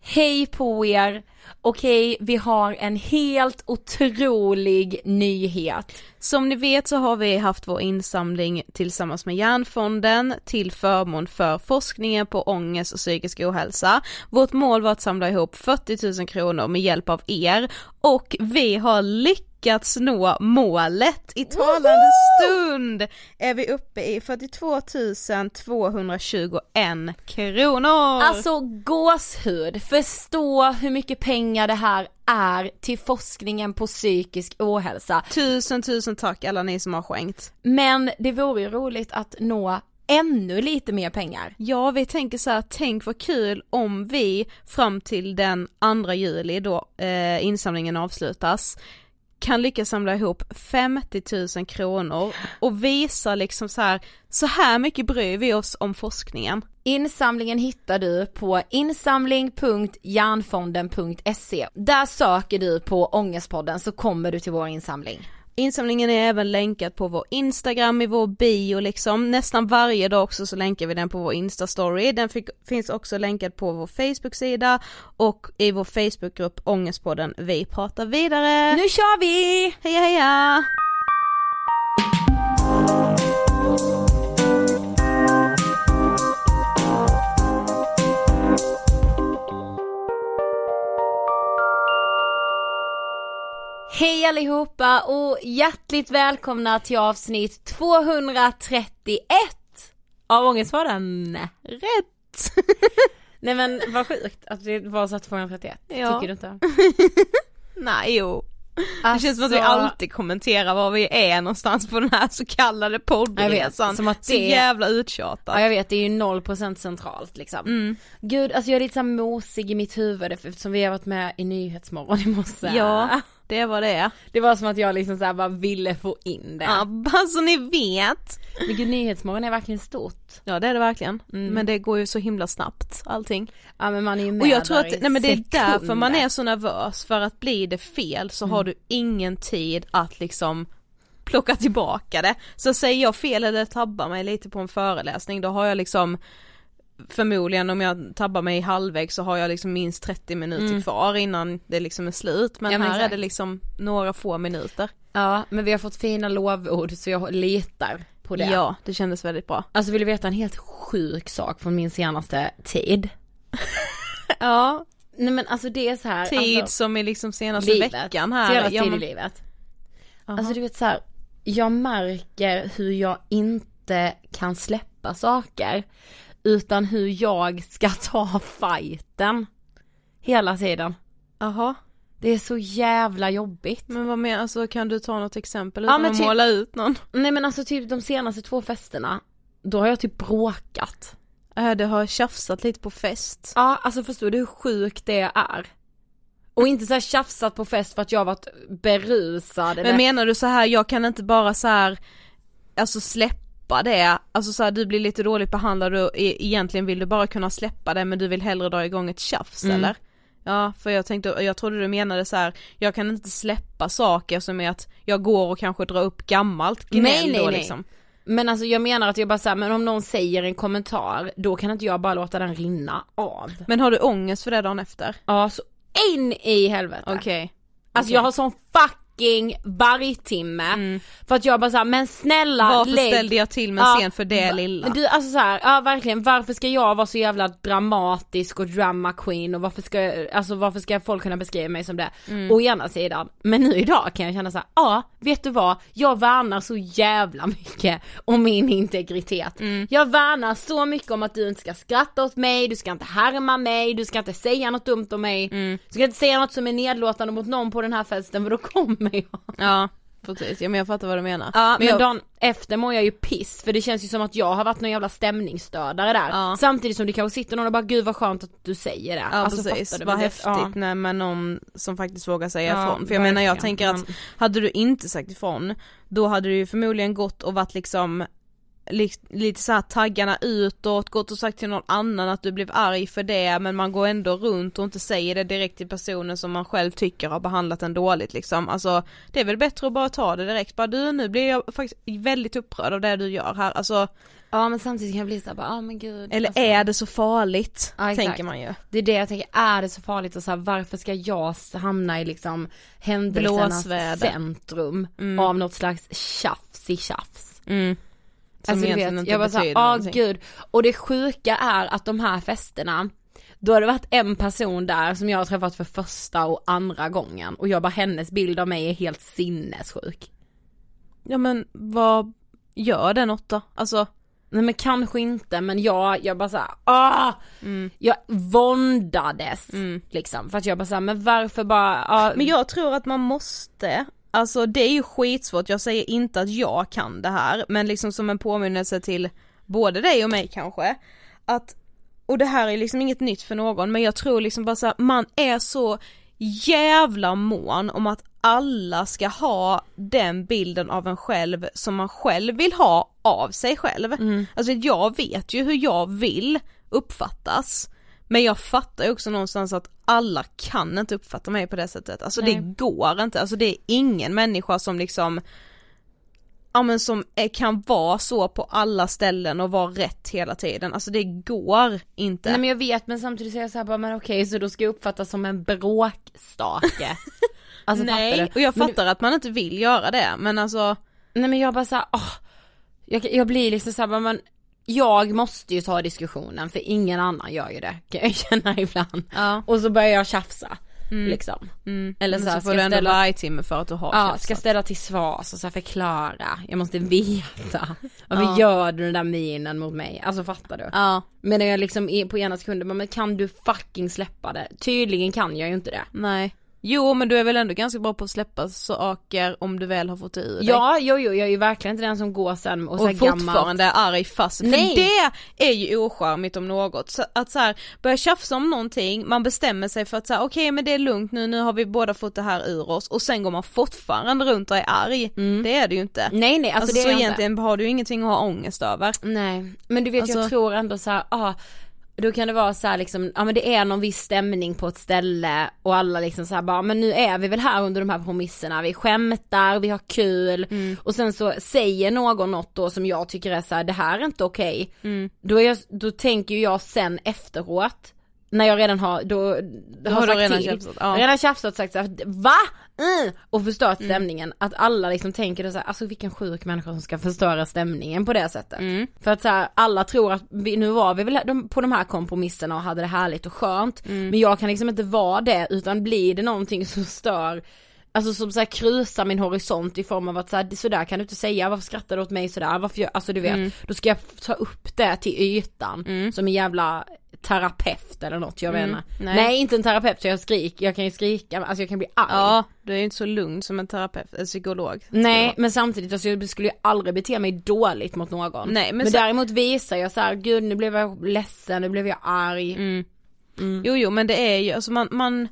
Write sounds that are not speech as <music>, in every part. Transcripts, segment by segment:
Hej på er! Okej, vi har en helt otrolig nyhet. Som ni vet så har vi haft vår insamling tillsammans med Hjärnfonden till förmån för forskningen på ångest och psykisk ohälsa. Vårt mål var att samla ihop 40 000 kronor med hjälp av er och vi har lyckats nå målet. I talande stund är vi uppe i 42 221 kronor. Alltså gåshud, förstå hur mycket pengar det här är till forskningen på psykisk ohälsa. Tusen tusen tack alla ni som har skänkt. Men det vore ju roligt att nå ännu lite mer pengar. Ja, vi tänker så här, tänk vad kul om vi fram till den 2 juli då eh, insamlingen avslutas kan lyckas samla ihop 50 000 kronor och visa liksom så här, så här mycket bryr vi oss om forskningen. Insamlingen hittar du på insamling.hjärnfonden.se. Där söker du på Ångestpodden så kommer du till vår insamling. Insamlingen är även länkad på vår Instagram i vår bio liksom, nästan varje dag också så länkar vi den på vår Insta-story, den fick, finns också länkad på vår Facebook-sida och i vår Facebookgrupp Ångestpodden Vi pratar vidare. Nu kör vi! Heja heja! Hej allihopa och hjärtligt välkomna till avsnitt 231 av Ångestpodden. Rätt! <laughs> Nej men vad sjukt att det var så 231, Ja. tycker du inte? <laughs> Nej jo. Det Alltså, känns som att vi alltid kommenterar var vi är någonstans på den här så kallade poddresan. vet, som att Så det- jävla uttjatat. Ja jag vet, det är ju 0% centralt liksom. Mm. Gud, alltså jag är lite såhär mosig i mitt huvud eftersom vi har varit med i Nyhetsmorgon i morse. Ja, det var det. Det var som att jag liksom såhär bara ville få in det. Ja, bara så ni vet. Men gud, Nyhetsmorgon är verkligen stort. Ja det är det verkligen. Mm. Men det går ju så himla snabbt allting. Ja men man är ju med Och jag tror att, nej men det är därför man är så nervös, för att blir det fel så har du ingen tid att liksom plocka tillbaka det. Så säger jag fel eller tabbar mig lite på en föreläsning då har jag liksom Förmodligen om jag tabbar mig halvvägs så har jag liksom minst 30 minuter kvar innan det liksom är slut men, Ja, men här är exakt. det liksom några få minuter. Ja men vi har fått fina lovord så jag litar på det. Ja, det kändes väldigt bra. Alltså vill du veta en helt sjuk sak från min senaste tid? <laughs> Ja, Nej men alltså det är så här. tid alltså, som är liksom senaste livet. veckan här. Senaste Ja, tid men- i livet. Aha. Alltså du vet så här, jag märker hur jag inte kan släppa saker. Utan hur jag ska ta fighten. Hela tiden. Jaha, Det är så jävla jobbigt. men vad menar, alltså kan du ta något exempel Ja, utan men att typ- måla ut någon? Nej men alltså typ de senaste två festerna, då har jag typ bråkat. Äh, det har tjafsat lite på fest. Ja alltså förstår du hur sjukt det är? Och inte så här tjafsat på fest för att jag har varit berusad Men menar du så här, jag kan inte bara så här, alltså släppa det, alltså så här, du blir lite dåligt behandlad och e- egentligen vill du bara kunna släppa det men du vill hellre dra igång ett tjafs Mm. eller? Ja, för jag tänkte, jag trodde du menade så här, jag kan inte släppa saker som är att jag går och kanske drar upp gammalt gnäll Nej, nej, då nej. liksom. Men alltså jag menar att jag bara säger men om någon säger en kommentar, då kan inte jag bara låta den rinna av. Men har du ångest för det dagen efter? Ja så in i helvete. Okej. Alltså Okej. jag har sån fucking vargtimme. För att jag bara såhär, men snälla Varför lägg ställde jag till med Ja, scen för det lilla? Du alltså så här, ja verkligen, varför ska jag vara så jävla dramatisk och drama queen och varför ska, jag- alltså varför ska folk kunna beskriva mig som det? Mm. Å ena sidan, men nu idag kan jag känna så här, ja vet du vad, jag värnar så jävla mycket om min integritet. Mm. Jag värnar så mycket om att du inte ska skratta åt mig, du ska inte härma mig, du ska inte säga något dumt om mig, Mm. du ska inte säga något som är nedlåtande mot någon på den här festen för då kommer jag. Ja, precis, ja men jag fattar vad du menar. Ja men, jag, dagen efter mår jag ju piss för det känns ju som att jag har varit någon jävla stämningsstödare där. Ja. Samtidigt som det kanske sitter någon och bara gud vad skönt att du säger det. Ja alltså, precis, vad Men häftigt ja. när med någon som faktiskt vågar säga Ja, ifrån. För jag menar jag tänker att Men- hade du inte sagt ifrån, då hade du ju förmodligen gått och varit liksom li, lite så här taggarna utåt, gått och sagt till någon annan att du blev arg för det men man går ändå runt och inte säger det direkt till personen som man själv tycker har behandlat en dåligt liksom. Alltså det är väl bättre att bara ta det direkt, bara du nu blir jag faktiskt väldigt upprörd av det du gör här, alltså Ja men samtidigt kan jag bli såhär ja men gud. Eller alltså. är det så farligt? Ja, tänker man ju. Det är det jag tänker, är det så farligt och så här, varför ska jag hamna i liksom händelsernas Blåsväder. centrum Mm. av något slags tjafs i tjafs. Mm. Som Alltså egentligen vet, inte jag bara såhär, ah gud. Och det sjuka är att de här festerna, då har det varit en person där som jag har träffat för första och andra gången och jag bara hennes bild av mig är helt sinnessjuk. Ja men vad gör det något då? Alltså Nej men kanske inte men jag, jag bara såhär, ah! Jag våndades liksom för att jag bara såhär, men varför bara, ah, Men jag tror att man måste, alltså det är ju skitsvårt, jag säger inte att jag kan det här, men liksom som en påminnelse till både dig och mig kanske, att, och det här är liksom inget nytt för någon, men jag tror liksom bara så här, man är så jävla mån om att alla ska ha den bilden av en själv som man själv vill ha av sig själv. Alltså jag vet ju hur jag vill uppfattas. Men jag fattar också någonstans att alla kan inte uppfatta mig på det sättet, alltså det går inte, alltså det är ingen människa som liksom Ja men som kan vara så på alla ställen och vara rätt hela tiden, alltså det går inte. Nej men jag vet men samtidigt säger jag såhär bara, men okej så då ska jag uppfattas som en bråkstake. <laughs> Alltså Nej, du? och jag fattar att man inte vill göra det, men alltså Nej men jag bara såhär, åh, jag, jag blir liksom såhär, bara, men jag måste ju ta diskussionen för ingen annan gör ju det, kan jag <laughs> känna ibland. Ja. Och så börjar jag tjafsa, liksom. Eller men så, här, så får ska du ändå ställa, vargtimme för att du har ja, tjafsat. ska ställa till svars och så förklara, jag måste veta. Varför gör du den där minen mot mig? Alltså fattar du? Ja, Men när jag liksom är på ena sekunden, men kan du fucking släppa det? Tydligen kan jag ju inte det. nej. Jo men du är väl ändå ganska bra på att släppa saker om du väl har fått det ur dig. Ja, jo, jo, jag är ju verkligen inte den som går sen och, och här gammalt. fortfarande är arg fast. För Nej. det är ju ocharmigt om något. Så att så här, börja tjafsa om någonting, man bestämmer sig för att säga okej men det är lugnt nu, nu har vi båda fått det här ur oss och sen går man fortfarande runt och är arg. Det är det ju inte. Nej, nej, alltså, Alltså, det är så jag inte. egentligen har du ju ingenting att ha ångest över. Nej, men du vet jag Alltså- tror ändå så här, ah, då kan det vara så här liksom, ja men det är någon viss stämning på ett ställe och alla liksom så här bara, men nu är vi väl här under de här premisserna, vi skämtar, vi har kul. Och sen så säger någon något då som jag tycker är så här, det här är inte okej. Då, är jag, då tänker jag sen efteråt, när jag redan har, då, då har du sagt redan till, tjafsat, ja. redan tjafsat och sagt så här, va? Mm. Och förstört stämningen, att alla liksom tänker då så här, alltså vilken sjuk människa som ska förstöra stämningen på det sättet. För att så här, alla tror att vi, nu var vi väl på de här kompromisserna och hade det härligt och skönt, men jag kan liksom inte vara det utan blir det någonting som stör Alltså som såhär krusar min horisont i form av att såhär, sådär kan du inte säga, varför skrattar du åt mig sådär, varför gör, alltså du vet, då ska jag ta upp det till ytan som en jävla terapeut eller något, jag vet inte. nej. Nej. inte en terapeut så jag skriker, jag kan ju skrika, alltså jag kan bli arg. Ja, du är ju inte så lugn som en terapeut, en psykolog. Nej men samtidigt, alltså jag skulle ju aldrig bete mig dåligt mot någon. Nej, men men så- däremot visar jag så här, gud nu blev jag ledsen, nu blev jag arg. Mm. Jo jo men det är ju, alltså man, man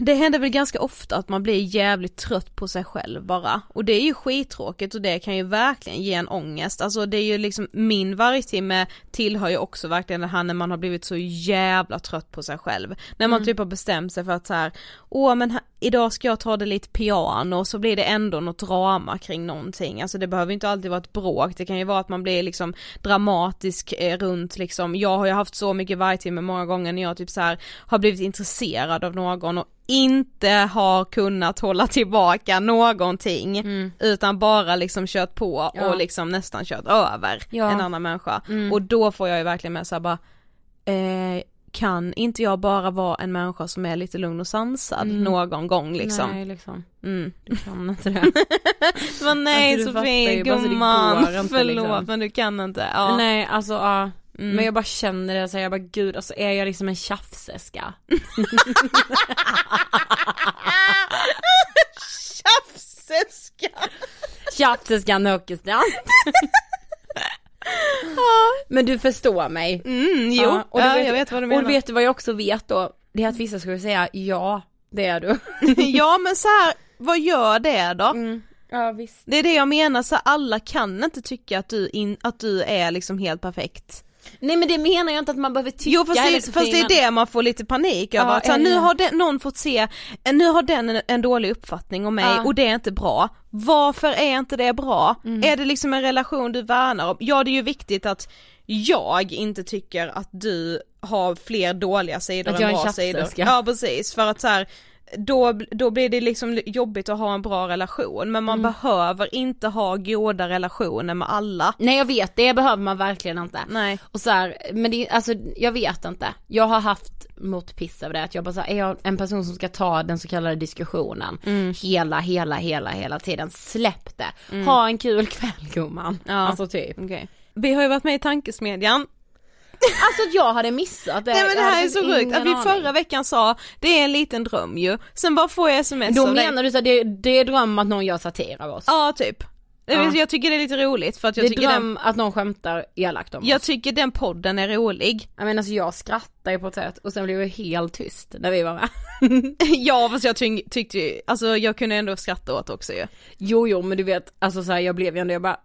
det händer väl ganska ofta att man blir jävligt trött på sig själv bara. Och det är ju skittråkigt och det kan ju verkligen ge en ångest, alltså det är ju liksom min vargtimme tillhör ju också verkligen det här när man har blivit så jävla trött på sig själv. När man typ har bestämt sig för att så här, åh men här, idag ska jag ta det lite piano och så blir det ändå något drama kring någonting, alltså det behöver inte alltid vara ett bråk, det kan ju vara att man blir liksom dramatisk eh, runt liksom, jag har ju haft så mycket vargtimme många gånger när jag typ så här har blivit intresserad av någon och inte har kunnat hålla tillbaka någonting utan bara liksom kört på Ja. och liksom nästan kört över Ja. en annan människa och då får jag ju verkligen med såhär bara eh, kan inte jag bara vara en människa som är lite lugn och sansad någon gång liksom? Nej liksom, Mm. du kan inte det. <laughs> Men nej Alltså, Sofie, gumman, inte, förlåt liksom. men du kan inte. Ja. Nej alltså ja. Men jag bara känner det, så jag bara gud alltså är jag liksom en tjafseska? <laughs> Tjafseska! Tjafseskan Åkestrand. <laughs> Men du förstår mig. Mm, jo, Ja, och du ja, vet, jag vet vad du Och menar. du vet vad jag också vet då? Det är att vissa skulle säga ja, det är du. <laughs> ja men så här, vad gör det då? Mm. Ja visst. Det är det jag menar, så alla kan inte tycka att du, in, att du är liksom helt perfekt. Nej men det menar jag inte att man behöver tycka Jo fast, det, fast det är det man får lite panik över, Ja, att så här, nu har den, någon fått se, nu har den en, en dålig uppfattning om mig Ja. och det är inte bra. Varför är inte det bra? Mm. Är det liksom en relation du värnar om? Ja det är ju viktigt att jag inte tycker att du har fler dåliga sidor Att än jag är en bra sidor. tjafserska. Ja precis, för att så här, då, då blir det liksom jobbigt att ha en bra relation men man Mm. behöver inte ha goda relationer med alla. Nej jag vet, det behöver man verkligen inte. Nej. Och så här, men det, alltså jag vet inte. Jag har haft motpiss över det, att jag bara så här, är jag en person som ska ta den så kallade diskussionen hela, hela, hela, hela tiden. Släpp det. Ha en kul kväll gumman. Ja. Alltså typ. Okej. Vi har ju varit med i tankesmedjan Alltså att jag hade missat det. Nej men det Jag här är så sjukt ingen att vi aning. förra veckan sa det är en liten dröm ju, sen bara får jag sms Då menar du så att det, det är dröm att någon gör satir av oss? Ja typ. Jag, Ja. jag tycker det är lite roligt för att jag det är tycker, dröm den, att någon skämtar elakt om jag oss. tycker den podden är rolig. Jag menar alltså jag skrattar ju på ett sätt och sen blev jag helt tyst när vi var med. <laughs> ja fast jag tyck, tyckte ju, alltså jag kunde ändå skratta åt också ju. Jo jo men du vet, alltså så här, jag blev ju ändå, jag bara,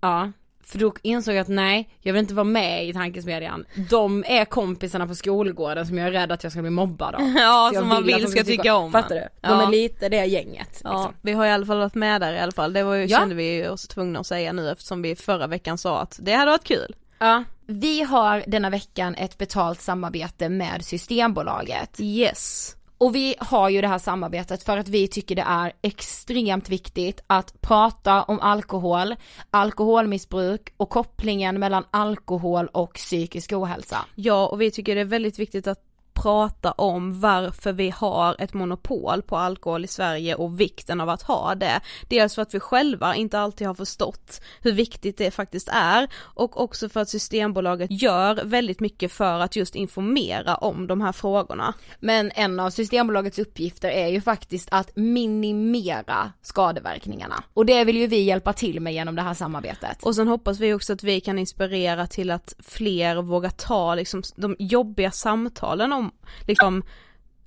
ja. För då insåg jag att nej, jag vill inte vara med i tankesmedjan. De är kompisarna på skolgården som jag är rädd att jag ska bli mobbad av. <laughs> Ja som man vill vill ska tycka om Fattar du? en. De Ja. är lite det gänget. Ja, Liksom. vi har i alla fall varit med där i alla fall, det var ju, Ja. kände vi oss tvungna att säga nu eftersom vi förra veckan sa att det hade varit kul. Ja. Vi har denna veckan ett betalt samarbete med Systembolaget. Yes. Och vi har ju det här samarbetet för att vi tycker det är extremt viktigt att prata om alkohol, alkoholmissbruk och kopplingen mellan alkohol och psykisk ohälsa. Ja och vi tycker det är väldigt viktigt att prata om varför vi har ett monopol på alkohol i Sverige och vikten av att ha det. Dels för att vi själva inte alltid har förstått hur viktigt det faktiskt är och också för att Systembolaget gör väldigt mycket för att just informera om de här frågorna. Men en av Systembolagets uppgifter är ju faktiskt att minimera skadeverkningarna. Och det vill ju vi hjälpa till med genom det här samarbetet. Och sen hoppas vi också att vi kan inspirera till att fler vågar ta liksom de jobbiga samtalen om liksom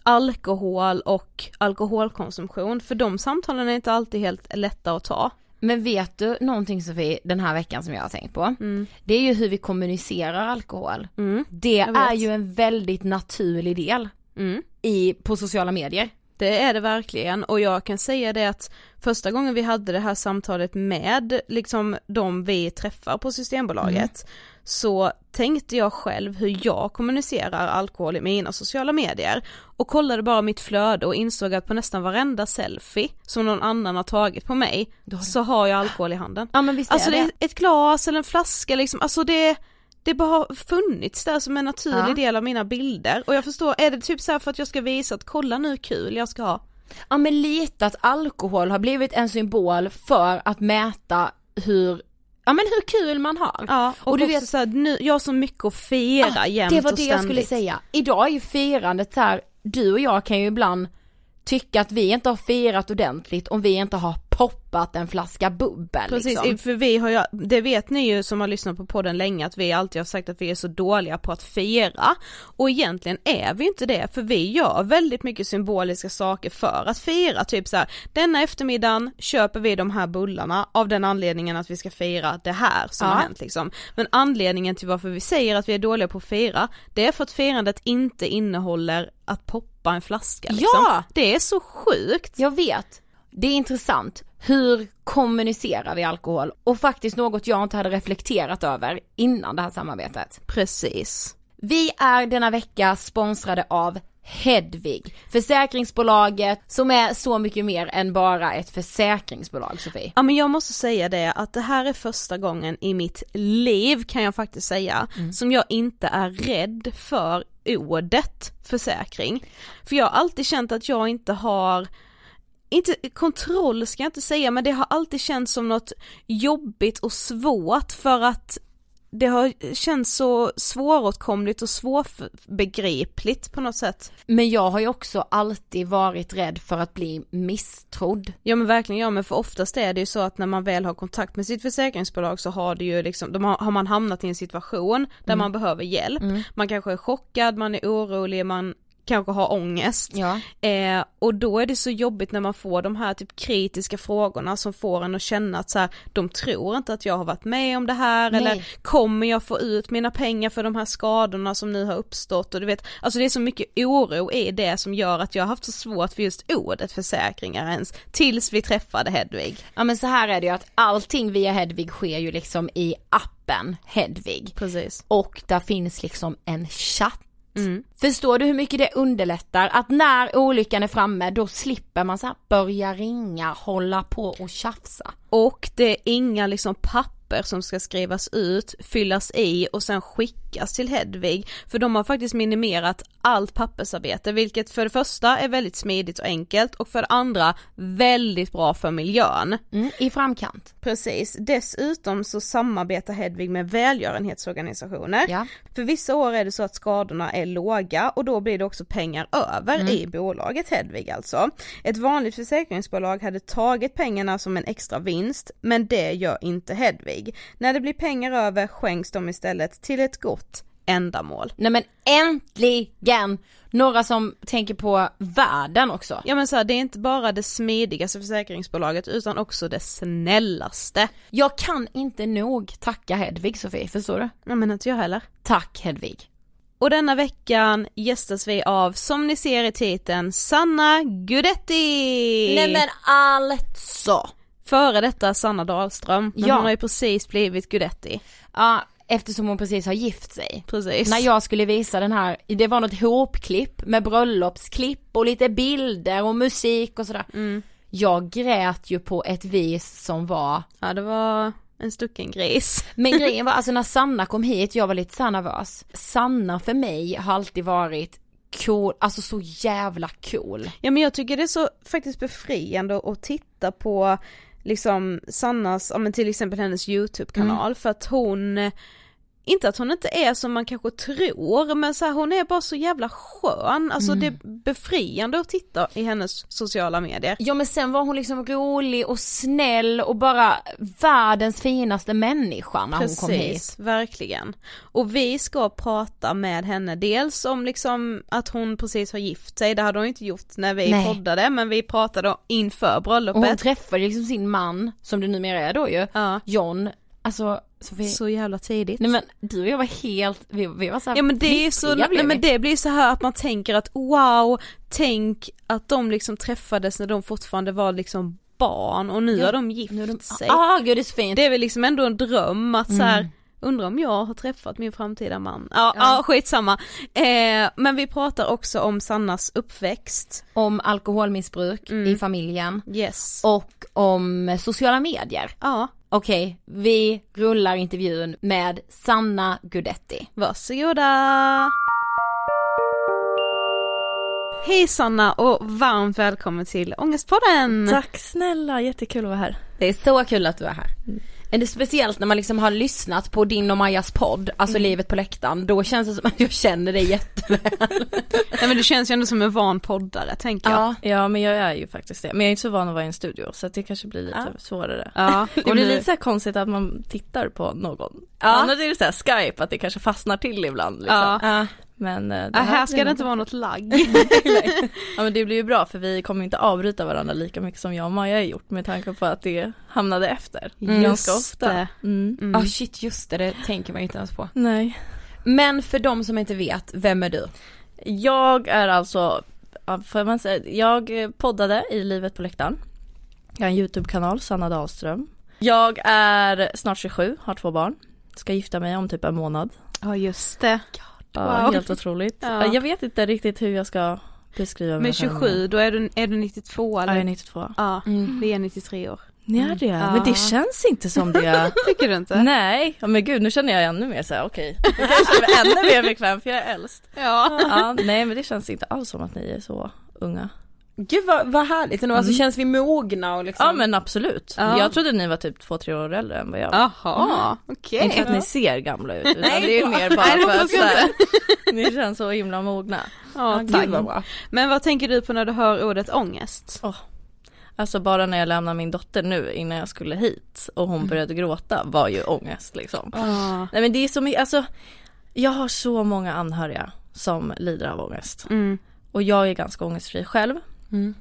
alkohol och alkoholkonsumtion för de samtalen är inte alltid helt lätta att ta. Men vet du någonting Sofie, den här veckan som jag har tänkt på? Det är ju hur vi kommunicerar alkohol. Det jag vet. är ju en väldigt naturlig del Mm. i, på sociala medier. Det är det verkligen och jag kan säga det att första gången vi hade det här samtalet med liksom de vi träffar på Systembolaget så tänkte jag själv hur jag kommunicerar alkohol i mina sociala medier och kollade bara mitt flöde och insåg att på nästan varenda selfie som någon annan har tagit på mig så har jag alkohol i handen. Ja men visst Alltså är det det. ett glas eller en flaska liksom, alltså det det bara har funnits där som en naturlig Ja. del av mina bilder och jag förstår, är det typ så här för att jag ska visa att kolla nu kul jag ska ha? Ja men lite att alkohol har blivit en symbol för att mäta hur, ja men hur kul man har. Ja, och, Och du vet- så här, nu, jag har så mycket att fira Ah, jämt Det var och det jag skulle säga. Idag är ju firandet så här, du och jag kan ju ibland tycka att vi inte har firat ordentligt om vi inte har poppat en flaska bubbel Precis, liksom. för vi har ju, det vet ni ju som har lyssnat på podden länge att vi alltid har sagt att vi är så dåliga på att fira och egentligen är vi inte det för vi gör väldigt mycket symboliska saker för att fira, typ så här, denna eftermiddagen köper vi de här bullarna av den anledningen att vi ska fira det här som Ja. har hänt liksom. Men anledningen till varför vi säger att vi är dåliga på att fira, det är för att firandet inte innehåller att poppa en flaska liksom. Ja! Det är så sjukt. Jag vet. Det är intressant. Hur kommunicerar vi alkohol? Och faktiskt något jag inte hade reflekterat över innan det här samarbetet. Precis. Vi är denna vecka sponsrade av Hedvig, försäkringsbolaget som är så mycket mer än bara ett försäkringsbolag Sofie. Ja men jag måste säga det att det här är första gången i mitt liv kan jag faktiskt säga som jag inte är rädd för ordet försäkring. För jag har alltid känt att jag inte har inte kontroll ska jag inte säga men det har alltid känts som något jobbigt och svårt för att det har känts så svåråtkomligt och svårbegripligt på något sätt. Men jag har ju också alltid varit rädd för att bli misstrodd. Ja men verkligen ja men för oftast är det ju så att när man väl har kontakt med sitt försäkringsbolag så har det ju liksom, de har, har man hamnat i en situation där man behöver hjälp. Man kanske är chockad, man är orolig, man kanske har ångest. Ja. Eh, och då är det så jobbigt när man får de här typ kritiska frågorna som får en att känna att så här, de tror inte att jag har varit med om det här Nej. eller kommer jag få ut mina pengar för de här skadorna som nu har uppstått och du vet, alltså det är så mycket oro i det som gör att jag har haft så svårt för just ordet försäkringar ens, tills vi träffade Hedvig. Ja men så här är det ju att allting via Hedvig sker ju liksom i appen Hedvig. Precis. Och där finns liksom en chatt. Mm. Förstår du hur mycket det underlättar? Att när olyckan är framme då slipper man så här börja ringa, hålla på och tjafsa. Och det är inga liksom papper som ska skrivas ut, fyllas i och sen skickas till Hedvig. För de har faktiskt minimerat allt pappersarbete, vilket för det första är väldigt smidigt och enkelt och för det andra väldigt bra för miljön. Mm, I framkant. Precis, dessutom så samarbetar Hedvig med välgörenhetsorganisationer. Ja. För vissa år är det så att skadorna är låga och då blir det också pengar över i bolaget Hedvig alltså. Ett vanligt försäkringsbolag hade tagit pengarna som en extra vinst, men det gör inte Hedvig. När det blir pengar över skänks de istället till ett gott ändamål. Nej men äntligen! Några som tänker på världen också. Ja men så här, det är inte bara det smidigaste försäkringsbolaget utan också det snällaste. Jag kan inte nog tacka Hedvig Sofie, förstår du? Ja men inte jag heller. Tack Hedvig. Och denna veckan gästas vi av, som ni ser i titeln, Sanna Gudetti! Nej men alltså! Före detta Sanna Dahlström, men Ja. hon har ju precis blivit Gudetti. Ja, eftersom hon precis har gift sig. Precis. När jag skulle visa den här, det var något hopklipp med bröllopsklipp och lite bilder och musik och sådär. Mm. Jag grät ju på ett vis som var, Ja det var en stucken gris. <laughs> men grejen var alltså när Sanna kom hit, jag var lite så nervös. Sanna för mig har alltid varit cool, alltså så jävla cool. Ja men jag tycker det är så faktiskt befriande att titta på liksom Sannas, ja men till exempel hennes YouTube-kanal Mm. för att hon inte att hon inte är som man kanske tror, men så här, hon är bara så jävla skön, alltså Mm. det är befriande att titta i hennes sociala medier. Ja men sen var hon liksom rolig och snäll och bara världens finaste människa när hon kom hit. Precis, verkligen. Och vi ska prata med henne dels om liksom att hon precis har gift sig, det hade hon inte gjort när vi Nej. poddade, men vi pratade inför Och hon bröllopet. träffade liksom sin man, som det numera är då ju, Ja. John, alltså Sofie, Så jävla tidigt. nej men du och jag var helt, vi, vi var såhär Ja men det är så, nej men det blir så här att man tänker att wow, tänk att de liksom träffades när de fortfarande var liksom barn och nu Ja, har de gift Nu de, sig. ah gud det är så fint. Det är väl liksom ändå en dröm att så här, Mm. undrar om jag har träffat min framtida man. Ja, Ja. ja. skitsamma. Eh, men vi pratar också om Sannas uppväxt. Om alkoholmissbruk Mm. i familjen Yes. och om sociala medier. Ja, Okej, vi rullar intervjun med Sanna Gudetti. varsågoda. Hej Sanna och varmt välkommen till Ångestpodden! Tack snälla, jättekul att vara här. Det är så kul att du är här. Är det speciellt när man liksom har lyssnat på din och Majas podd, alltså Livet på läktaren, då känns det som att jag känner dig jätteväl. <laughs> Nej men du känns ju ändå som en van poddare tänker jag. ja. Ja men jag är ju faktiskt det, men jag är inte så van att vara i en studio så att det kanske blir lite Ja. svårare. Ja, Det och blir lite så här konstigt att man tittar på någon. Ja. Annars är det så här Skype, att det kanske fastnar till ibland liksom. Ja. Ja. Men eh, det Ja, här ska blir det inte vara något lagg. <laughs> Ja men det blir ju bra för vi kommer inte avbryta varandra lika mycket som jag och Maja har gjort med tanke på att det hamnade efter Mm. ganska ofta. det. Mm. Mm. Ah, shit just det, det tänker man ju inte ens på. Nej. Men för de som inte vet, vem är du? Jag är alltså, ja, får man säga, jag poddade i Livet på läktaren. Jag har en YouTube-kanal, Sanna Dahlström. Jag är snart 27, har två barn. Ska gifta mig om typ en månad. Ja just det. Ja, Wow. Helt otroligt. Ja. Jag vet inte riktigt hur jag ska beskriva mig Men själv. 27, då är du, är du 92 Ja, eller? jag är 92. Ja, Mm. vi är 93 år. Ni är det? Ja. Men det känns inte som det. <laughs> Tycker du inte? Nej, ja, men gud nu känner jag ännu mer såhär okej. Kanske jag är ännu mer bekväm för jag är äldst. Ja. Ja, nej men det känns inte alls som att ni är så unga. Gud vad, vad härligt ändå, alltså Mm. känns vi mogna och liksom. Ja men absolut. Ja. Jag trodde ni var typ två, tre år äldre än vad jag var. Jaha, okej. Inte för att ni ser gamla ut utan det är mer bara för att såhär, <laughs> ni känns så himla mogna. Ja, Gud tack. vad bra. Men vad tänker du på när du hör ordet ångest? Alltså bara när jag lämnade min dotter nu innan jag skulle hit och hon började gråta var ju ångest liksom. Ja. Nej men det är så mycket, alltså jag har så många anhöriga som lider av ångest. Mm. Och jag är ganska ångestfri själv. Mm.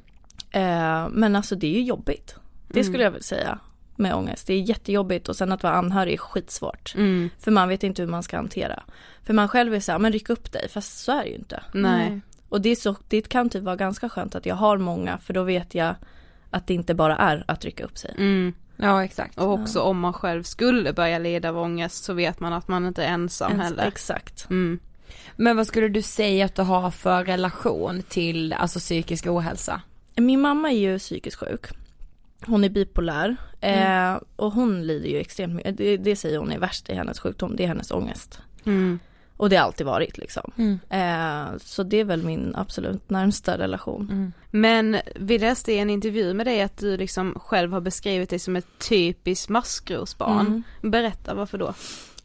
Eh, men alltså det är ju jobbigt. Det Mm. skulle jag vilja säga med ångest. Det är jättejobbigt och sen att vara anhörig är skitsvårt. Mm. För man vet inte hur man ska hantera. För man själv är så här, men ryck upp dig, fast så är det ju inte. Nej. Och det, är så, det kan typ vara ganska skönt att jag har många, för då vet jag att det inte bara är att rycka upp sig. Mm. Ja exakt. Och också om man själv skulle börja lida av ångest så vet man att man inte är ensam Ens- heller. Exakt. Mm. Men vad skulle du säga att du har för relation till alltså psykisk ohälsa? Min mamma är ju psykiskt sjuk. Hon är bipolär eh, och hon lider ju extremt mycket. Det, det säger hon är värst i hennes sjukdom, det är hennes ångest. Mm. Och det har alltid varit liksom. Mm. Eh, så det är väl min absolut närmsta relation. Men vi läste i en intervju med dig att du liksom själv har beskrivit dig som ett typiskt maskrosbarn. Mm. Berätta varför då?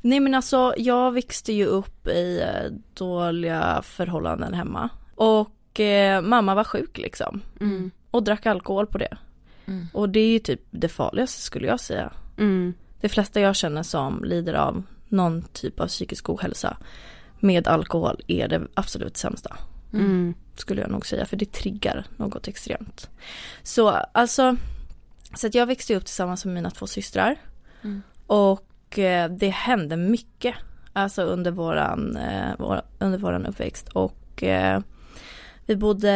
Nej men alltså jag växte ju upp i eh, dåliga förhållanden hemma. Och eh, mamma var sjuk liksom. Mm. Och drack alkohol på det. Mm. Och det är ju typ det farligaste skulle jag säga. Mm. De flesta jag känner som lider av någon typ av psykisk ohälsa med alkohol är det absolut sämsta. Mm. Skulle jag nog säga, för det triggar något extremt. Så alltså, så att jag växte upp tillsammans med mina två systrar. Mm. Och eh, det hände mycket, alltså under våran, eh, våra, under våran uppväxt. Och eh, vi bodde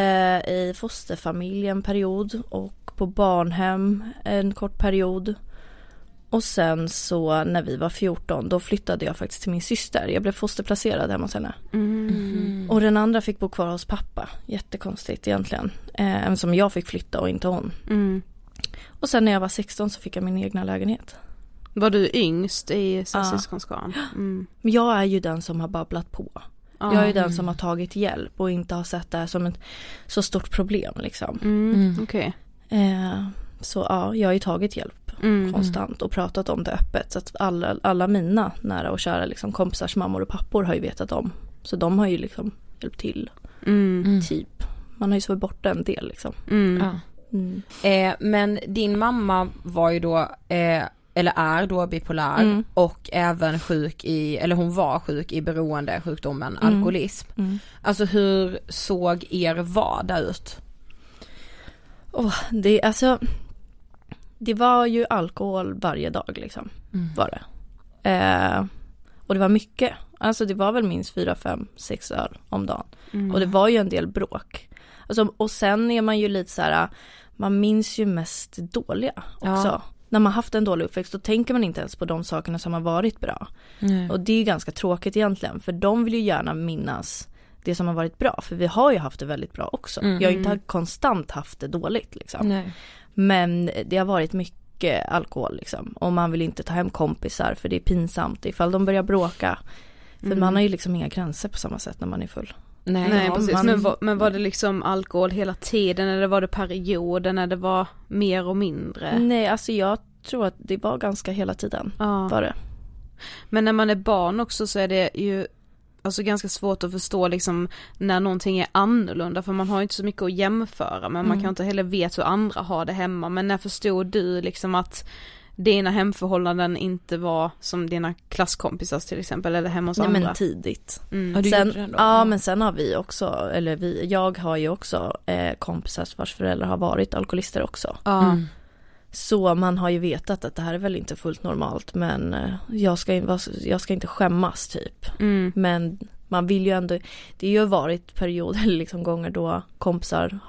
i fosterfamilj en period och på barnhem en kort period. Och sen så när vi var 14 då flyttade jag faktiskt till min syster. Jag blev fosterplacerad hemma hos henne. Mm. Och den andra fick bo kvar hos pappa. Jättekonstigt egentligen. Eh, som jag fick flytta och inte hon. Mm. Och sen när jag var 16 så fick jag min egna lägenhet. Var du yngst i Ja. syskonskaran? Mm. Men jag är ju den som har babblat på. Ja. Jag är ju den som har tagit hjälp och inte har sett det här som ett så stort problem liksom. Mm. Mm. Okej. Eh, så ja, jag har ju tagit hjälp Mm. konstant och pratat om det öppet. Så att alla, alla mina nära och kära liksom, kompisars mammor och pappor har ju vetat om. Så de har ju liksom hjälpt till, Mm. typ. Man har ju så borta en del liksom. Mm. Ja. Mm. Eh, men din mamma var ju då, eh, eller är då bipolär Mm. och även sjuk i, eller hon var sjuk i beroendesjukdomen Mm. alkoholism. Mm. Alltså hur såg er vardag ut? Åh, det, alltså, det var ju alkohol varje dag liksom. Var det. Eh, och det var mycket. Alltså det var väl minst fyra, fem, sex öl om dagen. Mm. Och det var ju en del bråk. Alltså, och sen är man ju lite så här, man minns ju mest dåliga också. Ja. När man haft en dålig uppväxt då tänker man inte ens på de sakerna som har varit bra. Och det är ganska tråkigt egentligen för de vill ju gärna minnas det som har varit bra. För vi har ju haft det väldigt bra också. Mm. Jag har inte konstant haft det dåligt liksom. Nej. Men det har varit mycket alkohol liksom. Och man vill inte ta hem kompisar för det är pinsamt ifall de börjar bråka. För Mm. man har ju liksom inga gränser på samma sätt när man är full. Nej, Nej Ja, precis, man- men, var, men var det liksom alkohol hela tiden eller var det perioder när det var mer och mindre? Nej, alltså jag tror att det var ganska hela tiden. Ja. Var det. Men när man är barn också så är det ju alltså ganska svårt att förstå liksom när någonting är annorlunda för man har inte så mycket att jämföra men man Mm. kan inte heller veta hur andra har det hemma men när förstod du liksom att dina hemförhållanden inte var som dina klasskompisars till exempel eller hemma hos Nej andra? men tidigt. mm. Ja, du Sen, det ja men sen har vi också, eller vi, jag har ju också eh, kompisar vars föräldrar har varit alkoholister också. Mm. Så man har ju vetat att det här är väl inte fullt normalt men eh, jag ska, jag ska inte skämmas typ. Mm. Men man vill ju ändå, det har ju varit perioder <laughs> liksom gånger då kompisar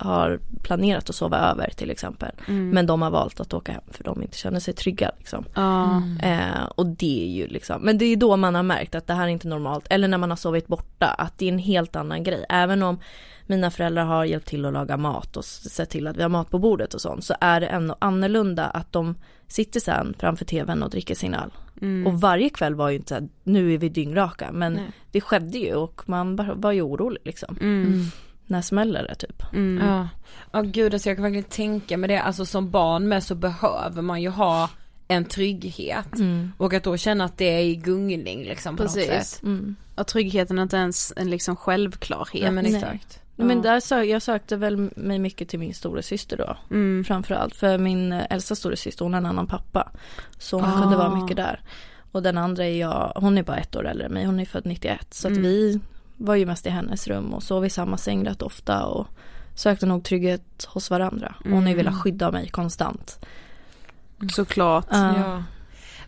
har planerat att sova över till exempel. Mm. Men de har valt att åka hem för de inte känner sig trygga liksom. Ja. Eh, och det är ju liksom, men det är då man har märkt att det här är inte normalt. Eller när man har sovit borta, att det är en helt annan grej. Även om mina föräldrar har hjälpt till att laga mat och sett till att vi har mat på bordet och sånt. Så är det ändå annorlunda att de sitter sen framför tvn och dricker sin öl. Mm. Och varje kväll var ju inte såhär, nu är vi dyngraka. Men Nej. det skedde ju och man var ju orolig liksom. När smäller det typ? Mm. Ja, ja gud alltså jag kan verkligen tänka mig det, alltså som barn med så behöver man ju ha en trygghet. Mm. Och att då känna att det är i gungning liksom på något Precis. sätt. Mm. Och tryggheten är inte ens en liksom självklarhet. Nej men Nej. exakt. Men där sö- jag sökte väl mig mycket till min stora syster då. Mm. Framförallt för min eh, äldsta storasyster hon har en annan pappa. Så hon Ah. kunde vara mycket där. Och den andra är jag, hon är bara ett år äldre än mig, hon är född 91. Så att Mm. vi var ju mest i hennes rum och sov i samma säng rätt ofta och sökte nog trygghet hos varandra. Hon har ju velat skydda mig konstant. Såklart. Ja. Ja.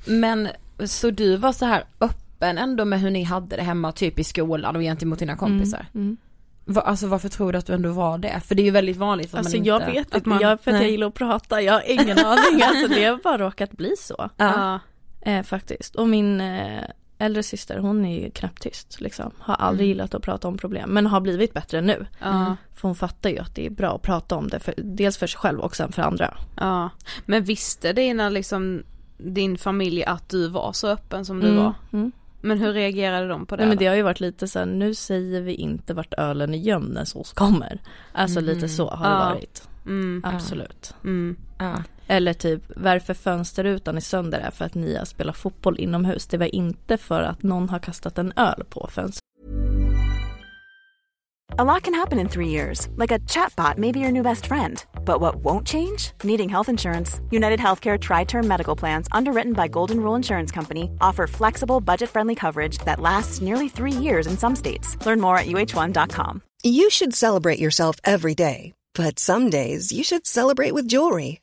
Men så du var så här öppen ändå med hur ni hade det hemma typ i skolan och gentemot dina kompisar? Mm. Va, alltså varför tror du att du ändå var det? För det är ju väldigt vanligt att Alltså man jag inte... vet att inte, man- jag, för att nej. jag gillar att prata, jag har ingen aning. <laughs> Alltså det har bara råkat bli så. Ja. Eh, faktiskt. Och min eh, äldre syster hon är ju knäpptyst liksom. Har aldrig gillat att prata om problem men har blivit bättre nu. Ja. För hon fattar ju att det är bra att prata om det, för, dels för sig själv och sen för andra. ja. Men visste dina liksom din familj att du var så öppen som du Mm, var? Mm. Men hur reagerade de på det? Nej men det har ju varit lite så här, nu säger vi inte vart ölen är gömd när SOS kommer. Alltså lite så har det varit. Mm. Absolut. Mm. Ja. Eller typ, varför fönsterrutan är sönder är för att ni har spelat fotboll inomhus. Det var inte för att någon har kastat en öl på fönstret. A lot can happen in three years, like a chatbot may be your new best friend. But what won't change? Needing health insurance. United Healthcare Tri Term Medical Plans, underwritten by Golden Rule Insurance Company, offer flexible, budget friendly coverage that lasts nearly three years in some states. Learn more at uh1.com. You should celebrate yourself every day, but some days you should celebrate with jewelry.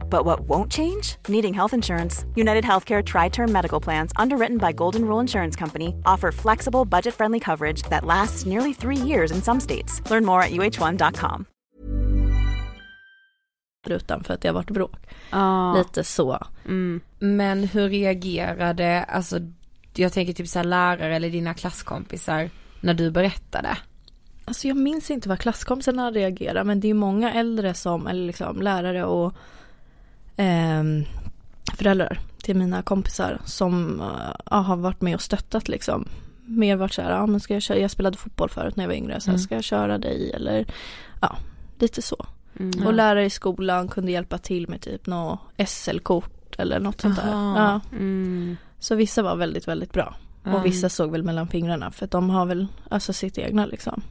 But what won't change? Needing health insurance. United Healthcare Tri Term Medical Plans, underwritten by Golden Rule Insurance Company, offer flexible, budget friendly coverage that lasts nearly three years in some states. Learn more at uh1.com. Utan för att det har varit bråk. Ja. Lite så. Mm. Men hur reagerade, alltså jag tänker typ så här lärare eller dina klasskompisar när du berättade? Alltså jag minns inte vad klasskompisarna reagerar men det är många äldre som, eller liksom lärare och ehm, föräldrar till mina kompisar som eh, ja, har varit med och stöttat liksom. Mer varit så här, ja men ska jag köra, jag spelade fotboll förut när jag var yngre, så här, Mm. ska jag köra dig eller ja, lite så. Mm. Och lärare i skolan kunde hjälpa till med typ något SL-kort eller något sånt där. Ja. Mm. Så vissa var väldigt, väldigt bra. Mm. Och vissa såg väl mellan fingrarna för att de har väl alltså sitt egna liksom.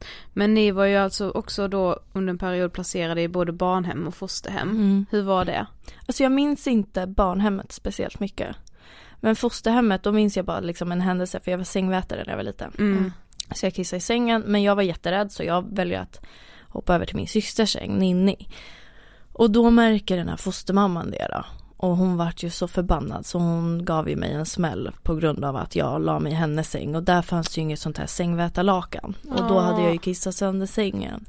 Mm. Men ni var ju alltså också då under en period placerade i både barnhem och fosterhem. Mm. Hur var det? Alltså jag minns inte barnhemmet speciellt mycket. Men fosterhemmet, då minns jag bara liksom en händelse för jag var sängvätare när jag var liten. Mm. Så jag kissade i sängen men jag var jätterädd så jag väljer att hoppa över till min systers säng, Ninni. Och då märker den här fostermamman det då. Och hon vart ju så förbannad så hon gav ju mig en smäll på grund av att jag la mig i hennes säng och där fanns ju inget sånt här sängvätarlakan. Och då hade jag ju kissat sönder sängen.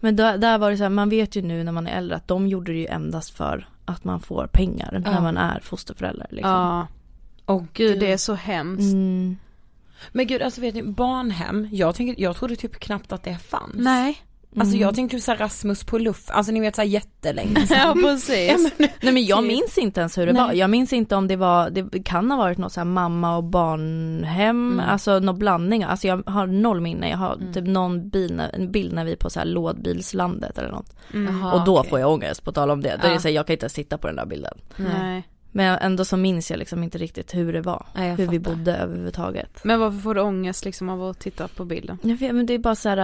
Men då, där var det så här, man vet ju nu när man är äldre att de gjorde det ju endast för att man får pengar när man är fosterförälder. Liksom. Ja. Och Gud det är så hemskt. Mm. Men gud alltså vet ni, barnhem, jag, tänkte, jag trodde typ knappt att det fanns. Nej. Alltså Mm. jag tänkte typ såhär Rasmus på luff, alltså ni vet såhär jättelänge <laughs> sedan. Ja precis. Nej men jag Typ. minns inte ens hur det Nej. var. Jag minns inte om det var, det kan ha varit något så här mamma och barnhem, Mm. alltså någon blandning. Alltså jag har noll minne. Jag har typ någon bil, en bild när vi är på så här lådbilslandet eller något. Jaha, och då okej. får jag ångest på tal om det. Då är Ja. det så här, jag kan inte ens titta på den där bilden. Nej. Men ändå så minns jag liksom inte riktigt hur det var. Nej, hur vi fattar. bodde överhuvudtaget. Men varför får du ångest liksom av att titta på bilden? Jag vet, men det är bara så här,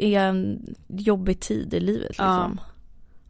är en jobbig tid i livet liksom. Ja.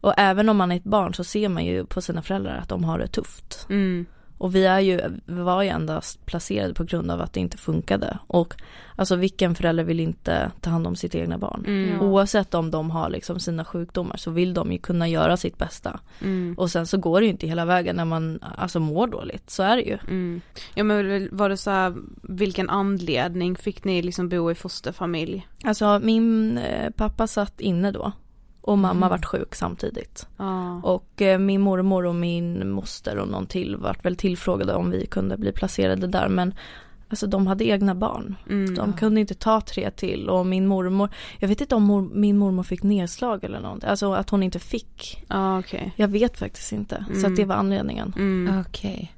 Och även om man är ett barn så ser man ju på sina föräldrar att de har det tufft. Mm. Och vi är ju, vi var ju endast placerade på grund av att det inte funkade. Och alltså vilken förälder vill inte ta hand om sitt egna barn? Mm. Oavsett om de har liksom sina sjukdomar så vill de ju kunna göra sitt bästa. Mm. Och sen så går det ju inte hela vägen när man alltså mår dåligt, så är det ju. Mm. Ja men var det så här, vilken anledning fick ni liksom bo i fosterfamilj? Alltså min eh, pappa satt inne då. Och mamma Mm. vart sjuk samtidigt. Ja. Och eh, min mormor och min moster och någon till vart väl tillfrågade om vi kunde bli placerade där. Men alltså de hade egna barn. Mm. De kunde inte ta tre till och min mormor, jag vet inte om mor, min mormor fick nedslag eller något. Alltså att hon inte fick. Ja okej. Jag vet faktiskt inte. Så Mm. att det var anledningen. Mm. Okej.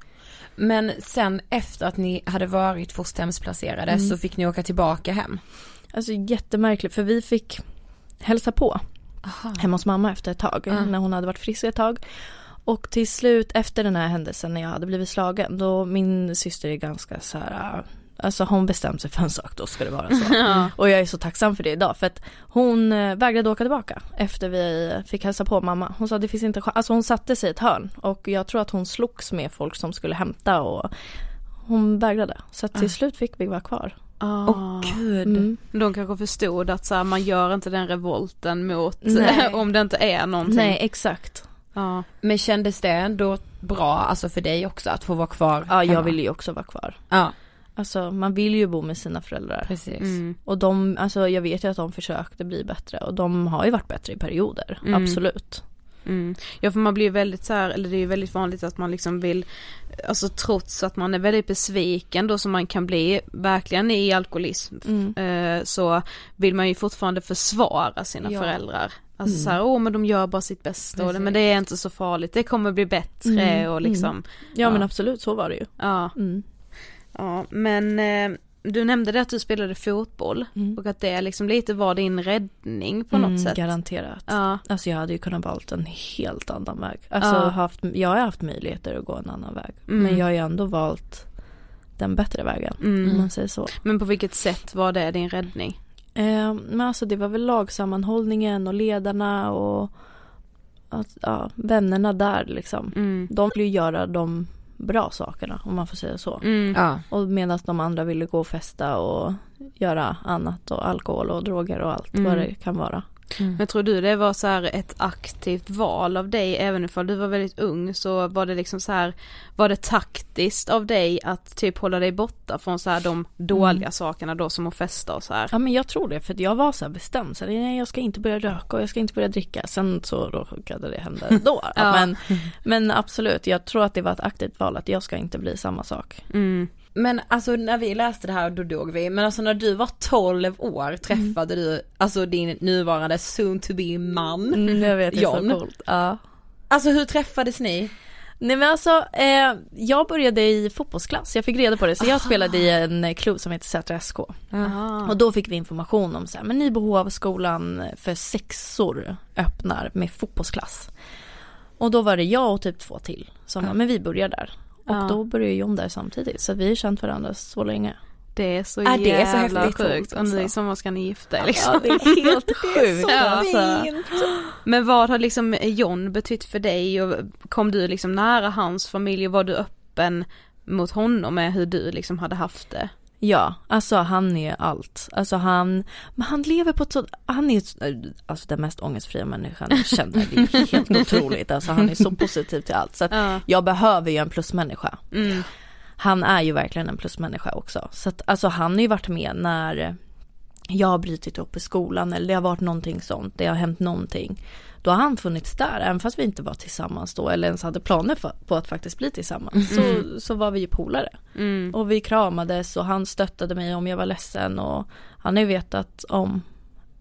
Men sen efter att ni hade varit fosterhemsplacerade Mm. så fick ni åka tillbaka hem? Alltså jättemärkligt för vi fick hälsa på hemma hos mamma efter ett tag Ja. när hon hade varit frisk ett tag. Och till slut efter den här händelsen när jag hade blivit slagen då min syster är ganska så här Alltså hon bestämde sig för en sak, då ska det vara så. <laughs> Ja. Och jag är så tacksam för det idag för att hon eh, vägrade åka tillbaka efter vi fick hälsa på mamma. Hon sa det finns inte alltså hon satte sig i ett hörn och jag tror att hon slogs med folk som skulle hämta och hon vägrade. Så till slut fick vi vara kvar. Ah. Åh gud. Mm. De kanske förstod att så här, man gör inte den revolten mot <laughs> om det inte är någonting. Nej exakt. Ja. Men kändes det ändå bra, alltså för dig också att få vara kvar Ja jag hemma? ville ju också vara kvar. Ja, Alltså man vill ju bo med sina föräldrar. precis. Mm. Och de, alltså jag vet ju att de försökte bli bättre och de har ju varit bättre i perioder. Mm. Absolut. Mm. Ja för man blir ju väldigt så här, eller det är ju väldigt vanligt att man liksom vill, alltså trots att man är väldigt besviken då som man kan bli verkligen i alkoholism Mm. eh, så vill man ju fortfarande försvara sina Ja. föräldrar. Alltså Mm. så här, åh men de gör bara sitt bästa och det, men det är inte så farligt, det kommer bli bättre Mm, och liksom, Ja, Ja. men absolut så var det ju. ja. Mm. Ja men eh, du nämnde det att du spelade fotboll Mm. och att det liksom lite var din räddning på Mm, något sätt. Garanterat. Ja. Alltså jag hade ju kunnat valt en helt annan väg. Alltså Ja. haft, jag har haft möjligheter att gå en annan väg. Mm. Men jag har ju ändå valt den bättre vägen. Mm. Om man säger så. Men på vilket sätt var det din räddning? Eh, men alltså det var väl lagsammanhållningen och ledarna och att, ja, vännerna där liksom. Mm. De ville ju göra de bra sakerna om man får säga så. Mm. Ja. Och medan de andra ville gå och festa och göra annat och alkohol och droger och allt Mm. vad det kan vara. Men tror du det var så här ett aktivt val av dig även ifall du var väldigt ung så var det liksom så här var det taktiskt av dig att typ hålla dig borta från så här de dåliga Mm. sakerna då som att festa och så här? Ja men jag tror det för jag var så här bestämd. Så här, nej jag ska inte börja röka och jag ska inte börja dricka. Sen så råkade det hända ändå. <laughs> Ja. men, men absolut, jag tror att det var ett aktivt val att jag ska inte bli samma sak. Mm. Men alltså när vi läste det här då dog vi, men alltså när du var 12 år träffade du alltså din nuvarande soon to be man. Mm, jag vet, John. så coolt. Ja. Alltså hur träffades ni? Nej men alltså, eh, jag började i fotbollsklass, jag fick reda på det. Så jag spelade i en klubb som heter Sätra SK. Ah. Och då fick vi information om så här, men Nybohovskolan för sexor öppnar med fotbollsklass. Och då var det jag och typ två till som Ja. men vi börjar där. Och Ja. då började John där samtidigt, så vi har känt varandra så länge. Det är så Ja, det är så jävla häftigt sjukt. Och alltså. ni som ska ni gifta er liksom. Ja, det är helt <laughs> sjukt. Ja, alltså. Men vad har liksom John betytt för dig och kom du liksom nära hans familj och var du öppen mot honom med hur du liksom hade haft det? Ja, alltså han är allt. Alltså han, men han lever på ett så, han är alltså den mest ångestfria människan jag känner. Det är helt otroligt. Alltså han är så positiv till allt. Så att Ja. jag behöver ju en plusmänniska. Mm. Han är ju verkligen en plusmänniska också. Så att alltså han har ju varit med när jag har brutit upp i skolan eller det har varit någonting sånt, det har hänt någonting. Då har han funnits där, även fast vi inte var tillsammans då eller ens hade planer för, på att faktiskt bli tillsammans. Så, så var vi ju polare. Mm. Och vi kramades och han stöttade mig om jag var ledsen och han har ju vetat om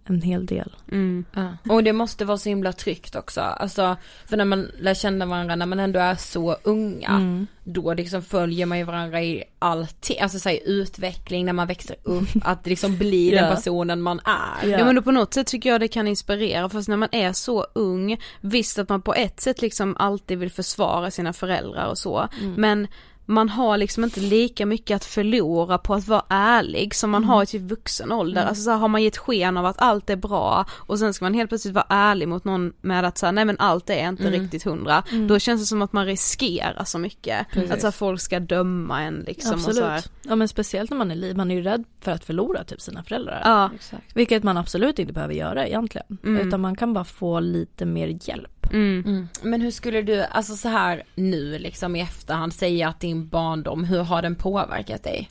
en hel del. Mm. Och det måste vara så himla tryggt också, alltså för när man lär känna varandra när man ändå är så unga, Mm. då liksom följer man ju varandra i allting, alltså så här, i utveckling när man växer upp, <laughs> att liksom bli Ja. den personen man är. Ja. Ja men då på något sätt tycker jag det kan inspirera fast när man är så ung, visst att man på ett sätt liksom alltid vill försvara sina föräldrar och så, men man har liksom inte lika mycket att förlora på att vara ärlig som man har i typ vuxen ålder. Alltså så här, har man gett sken av att allt är bra och sen ska man helt plötsligt vara ärlig mot någon med att säga nej men allt är inte riktigt hundra. Då känns det som att man riskerar så mycket. Att så här, folk ska döma en liksom och så. Absolut. Ja men speciellt när man är liv, man är ju rädd för att förlora typ sina föräldrar. Ja. Vilket man absolut inte behöver göra egentligen. Mm. Utan man kan bara få lite mer hjälp. Mm. Men hur skulle du, alltså så här nu liksom i efterhand säga att din barndom, hur har den påverkat dig?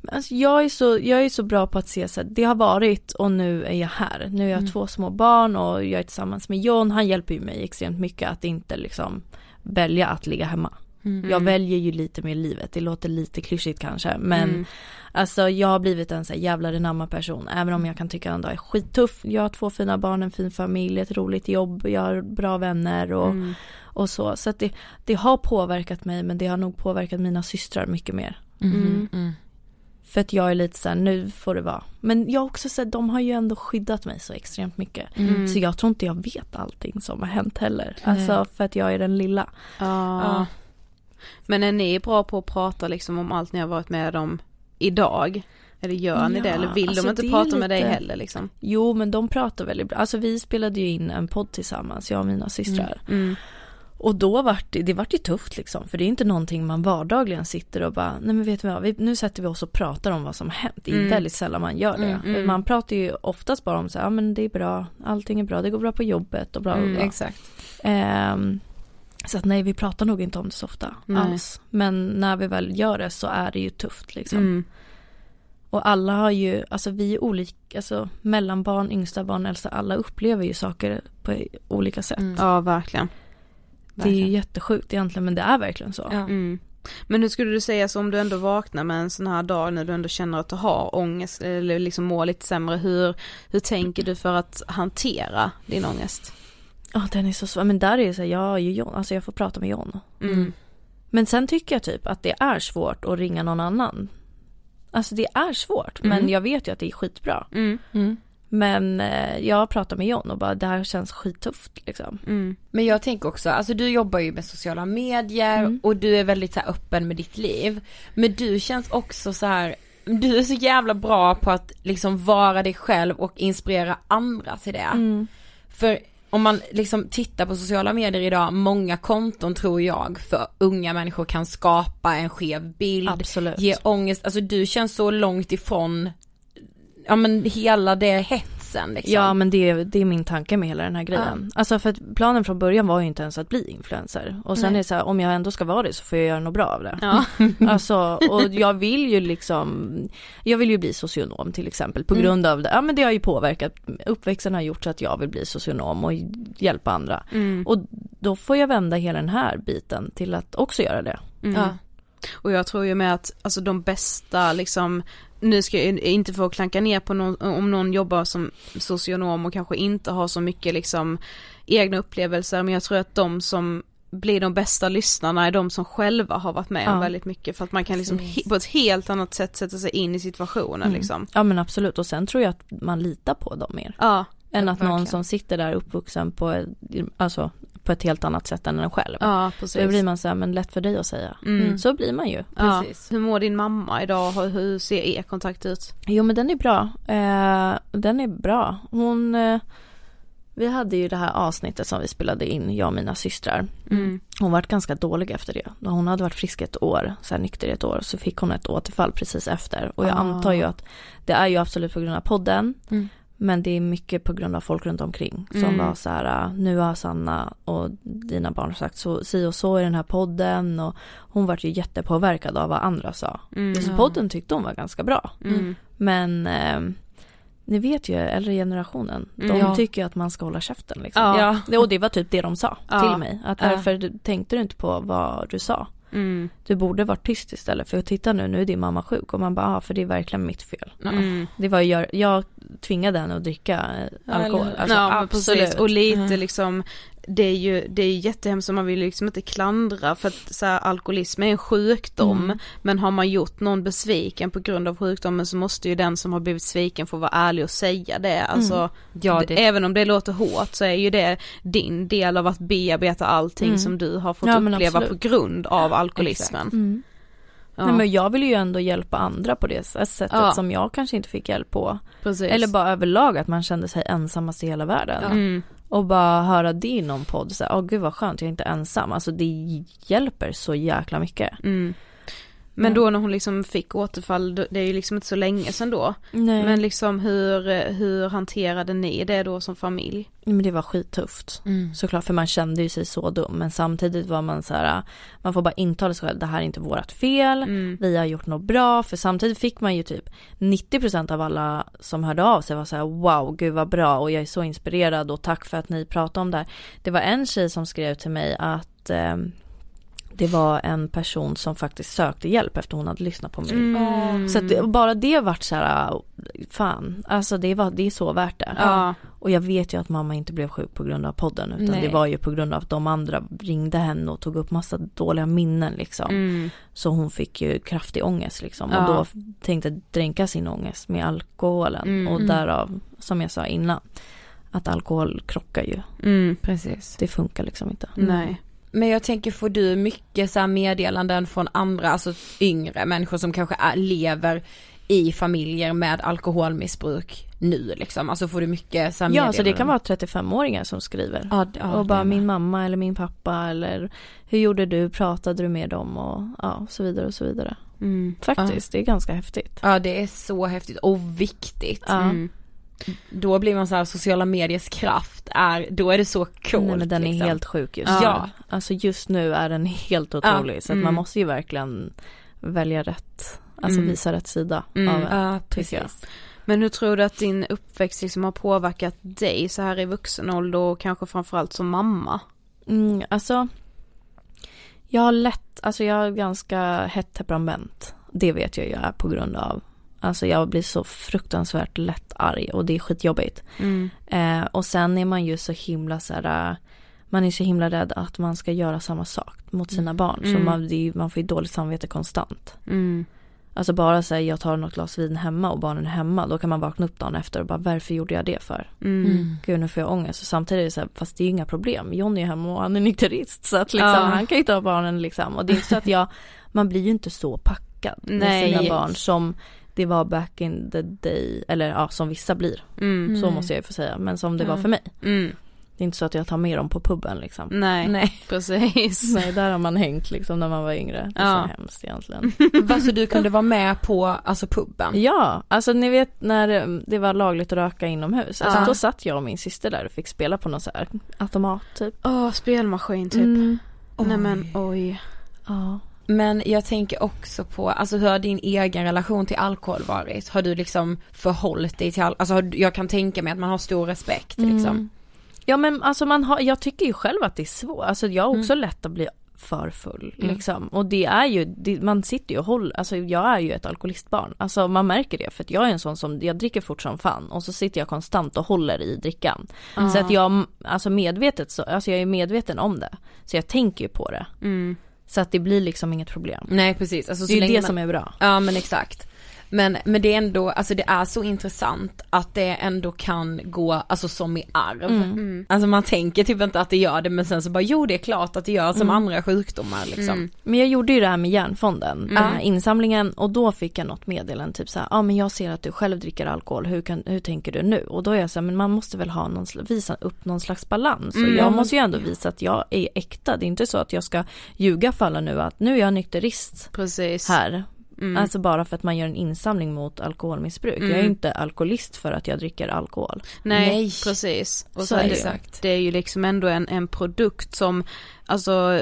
Men Alltså jag, är så, jag är så bra på att se så att det har varit och nu är jag här. Nu är jag två små barn och jag är tillsammans med John. Han hjälper ju mig extremt mycket att inte liksom välja att ligga hemma. Jag väljer ju lite mer livet. Det låter lite klyschigt kanske. Men Mm. alltså jag har blivit en så här jävla renamma person. Även om jag kan tycka att en dag är skittuff. Jag har två fina barn, en fin familj, ett roligt jobb. Jag har bra vänner och, Mm. och så. Så att det, det har påverkat mig men det har nog påverkat mina systrar mycket mer. Mm. För att jag är lite såhär, nu får det vara. Men jag har också sett, de har ju ändå skyddat mig så extremt mycket. Mm. Så jag tror inte jag vet allting som har hänt heller. Alltså för att jag är den lilla. Ja. Men är ni bra på att prata liksom om allt ni har varit med om idag? Eller gör ni det? Ja, Eller vill alltså de inte det prata med dig lite- heller liksom? Jo men de pratar väldigt bra. Alltså vi spelade ju in en podd tillsammans, jag och mina systrar. Mm. Och då vart det, det vart ju tufft liksom. För det är inte någonting man vardagligen sitter och bara, nej men vet du vad, vi, nu sätter vi oss och pratar om vad som hänt. Det är Mm. väldigt sällan man gör det. Mm, mm. Man pratar ju oftast bara om så här, ja men det är bra, allting är bra, det går bra på jobbet och bla Mm, bla. Exakt. Ehm, så att nej, vi pratar nog inte om det så ofta Nej. alls. Men när vi väl gör det så är det ju tufft liksom. Mm. Och alla har ju, alltså vi är olika, alltså mellanbarn, yngsta barn, äldsta, alla upplever ju saker på olika sätt. Ja verkligen. Det är ju jättesjukt egentligen men det är verkligen så. Ja. Mm. Men hur skulle du säga så om du ändå vaknar med en sån här dag när du ändå känner att du har ångest eller liksom mår lite sämre, hur, hur tänker du för att hantera din ångest? Ja den är så svår, men där är det så här, jag har ju John, alltså jag får prata med John. Mm. Men sen tycker jag typ att det är svårt att ringa någon annan. Alltså det är svårt men Mm. jag vet ju att det är skitbra. Mm. Men eh, jag pratar med John och bara det här känns skittufft liksom. Mm. Men jag tänker också, alltså du jobbar ju med sociala medier Mm. och du är väldigt så här öppen med ditt liv. Men du känns också så här, du är så jävla bra på att liksom vara dig själv och inspirera andra till det. Mm. För om man liksom tittar på sociala medier idag, många konton tror jag för unga människor kan skapa en skev bild, Absolut. ge ångest, alltså du känns så långt ifrån, ja men hela det hetsen liksom. Ja men det, är- det är min tanke med hela den här grejen. Alltså för att planen från början var ju inte ens att bli influencer. Och sen Nej. är det så här, om jag ändå ska vara det så får jag göra något bra av det. Ja. <laughs> Alltså, och jag vill ju liksom, jag vill ju bli socionom till exempel på Mm. grund av det. Ja men det har ju påverkat, uppväxten har gjort så att jag vill bli socionom och hjälpa andra. Mm. Och då får jag vända hela den här biten till att också göra det. Mm. Ja. Och jag tror ju med att, alltså de bästa liksom, nu ska jag inte få klanka ner på någon, om någon jobbar som socionom och kanske inte har så mycket liksom egna upplevelser, men jag tror att de som blir de bästa lyssnarna är de som själva har varit med om Ja. väldigt mycket för att man kan liksom på ett helt annat sätt sätta sig in i situationen Mm. liksom. Ja men absolut och sen tror jag att man litar på dem mer. Ja, Än att någon verkligen. som sitter där uppvuxen på, alltså, på ett helt annat sätt än en själv. ja Då precis. blir man så här, men lätt för dig att säga. Mm. Så blir man ju. ja. Precis. Hur mår din mamma idag? Hur, ser er kontakt ut? Jo men den är bra. Eh, den är bra. Hon, eh, vi hade ju det här avsnittet som vi spelade in, jag och mina systrar. Mm. Hon vart ganska dålig efter det. Hon hade varit frisk ett år, så här nykter ett år, så fick hon ett återfall precis efter. Och jag Ah. antar ju att det är ju absolut på grund av podden. Mm. Men det är mycket på grund av folk runt omkring som Mm. var så här, "Ah, nu har Sanna och dina barn sagt så, si och så i den här podden och hon vart ju jättepåverkad av vad andra sa. Mm. Så podden tyckte hon var ganska bra. Mm. Men eh, ni vet ju, äldre generationen, de Mm. Ja. tycker att man ska hålla käften liksom. Ja. Och det var typ det de sa Ja. till mig. Att varför tänkte du inte på vad du sa? Mm. Du borde varit tyst istället för att titta nu, nu är din mamma sjuk. Och man bara, ah, för det är verkligen mitt fel. Mm. Det var jag, jag tvingade henne att dricka eh, Ja, alkohol. Alltså, ja, absolut. precis. Och lite Mm. liksom, det är ju, det är jättehemskt och man vill liksom inte klandra för att så här, alkoholism är en sjukdom. Mm. Men har man gjort någon besviken på grund av sjukdomen så måste ju den som har blivit sviken få vara ärlig och säga det. Alltså, Ja, d- det, även om det låter hårt så är ju det din del av att bearbeta allting Mm. som du har fått Ja, uppleva absolut. på grund av alkoholismen. Mm. Ja, Nej, men jag vill ju ändå hjälpa andra på det sättet Ja. som jag kanske inte fick hjälp på. precis. Eller bara överlag att man kände sig ensammast i hela världen. Mm. Och bara höra det i någon podd, så åh åh gud vad skönt, jag är inte ensam. Alltså det hjälper så jäkla mycket. Mm. Men då när hon liksom fick återfall, det är ju liksom inte så länge sedan då. Nej. Men liksom hur, hur hanterade ni det då som familj? Men det var skittufft. mm. Såklart, för man kände ju sig så dum. Men samtidigt var man så här, man får bara intala sig själv, det här är inte vårat fel. Mm. Vi har gjort något bra. För samtidigt fick man ju typ 90% av alla som hörde av sig var så här, wow, gud vad bra och jag är så inspirerad och tack för att ni pratar om det här. Det var en tjej som skrev till mig att eh, det var en person som faktiskt sökte hjälp efter hon hade lyssnat på mig. Mm. Så att bara det vart så här, fan, alltså det, var, det är så värt det. Ja. Och jag vet ju att mamma inte blev sjuk på grund av podden utan Nej. det var ju på grund av att de andra ringde henne och tog upp massa dåliga minnen liksom. Mm. Så hon fick ju kraftig ångest liksom Ja. och då tänkte dränka sin ångest med alkoholen Mm. och därav, som jag sa innan, att alkohol krockar ju. Mm. Precis. Det funkar liksom inte. Nej. Men jag tänker, får du mycket så meddelanden från andra, alltså yngre människor som kanske är, lever i familjer med alkoholmissbruk nu liksom? Alltså får du mycket så Ja, så det kan vara 35-åringar som skriver. Ja, ja, och bara min mamma eller min pappa eller hur gjorde du, pratade du med dem och ja, så vidare och så vidare. Mm. Faktiskt, det är ganska häftigt. Ja det är så häftigt och viktigt. Ja. Mm. Då blir man så här, sociala mediers kraft är, då är det så coolt. Nej, men den är liksom. helt sjuk just Ja. ja. Alltså just nu är den helt otrolig så att Mm. man måste ju verkligen välja rätt, alltså Mm. visa rätt sida Mm. av. Ja precis. Men hur tror du att din uppväxt liksom har påverkat dig så här i vuxen ålder och kanske framförallt som mamma? Mm, alltså jag har lätt, alltså jag har ganska hett temperament. Det vet jag ju är på grund av Alltså jag blir så fruktansvärt lätt arg och det är skitjobbigt. Mm. Eh, och sen är man ju så himla så här, man är så himla rädd att man ska göra samma sak mot sina barn. Så Mm. man, det man får ju dåligt samvete konstant. Mm. Alltså bara säga jag tar något glas vin hemma och barnen är hemma. Då kan man vakna upp dagen efter och bara varför gjorde jag det för? Mm. Gud nu får jag ångest. Och samtidigt är det så här, fast det är ju inga problem. Johnny är hemma och han är nykterist. Så att liksom, Ja. han kan ju ta barnen liksom. Och det är inte så att jag, man blir ju inte så packad med Nej. sina barn som det var back in the day. Eller ja, som vissa blir. Mm. Så måste jag ju få säga. Men som det var Ja. för mig. Mm. Det är inte så att jag tar med dem på puben liksom. Nej. Nej. precis. <laughs> Nej, där har man hängt liksom när man var yngre. Det är Ja. så hemskt egentligen. Vad så du kunde vara med på, alltså puben? Ja, alltså ni vet när eh, det var lagligt att röka inomhus. Alltså Ja. då satt jag och min syster där och fick spela på någon så här automat typ. Åh, spelmaskin typ. Mm. Nej men oj. Ja. Men jag tänker också på, alltså hur har din egen relation till alkohol varit? Har du liksom förhållit dig till alkohol? Alltså har jag kan tänka mig att man har stor respekt liksom. Mm. Ja men alltså man har, jag tycker ju själv att det är svårt. Alltså jag har också lätt att bli för full Mm. liksom. Och det är ju, det, man sitter ju och håller, alltså jag är ju ett alkoholistbarn. Alltså man märker det för att jag är en sån som, jag dricker fort som fan och så sitter jag konstant och håller i drickan. Så att jag, alltså medvetet så, alltså jag är medveten om det. Så jag tänker ju på det. Mm. Så att det blir liksom inget problem. Nej precis, alltså Det är ju det man... som är bra. Ja men exakt. Men, men det är ändå, alltså det är så intressant att det ändå kan gå, alltså som i arv. Mm. Alltså man tänker typ inte att det gör det men sen så bara jo det är klart att det gör som andra sjukdomar liksom. Mm. Men jag gjorde ju det här med järnfonden, den här insamlingen och då fick jag något meddelande typ så här, ja ah, men jag ser att du själv dricker alkohol, hur, kan, hur tänker du nu? Och då är jag så här, men man måste väl ha någon, visa upp någon slags balans. Och jag måste ju ändå visa att jag är äkta, det är inte så att jag ska ljuga för alla nu att nu är jag nykterist Precis. här. Mm. Alltså bara för att man gör en insamling mot alkoholmissbruk. Jag är ju inte alkoholist för att jag dricker alkohol. Nej, Nej. precis. Och Så så är det Exakt. det är ju liksom ändå en, en produkt som, alltså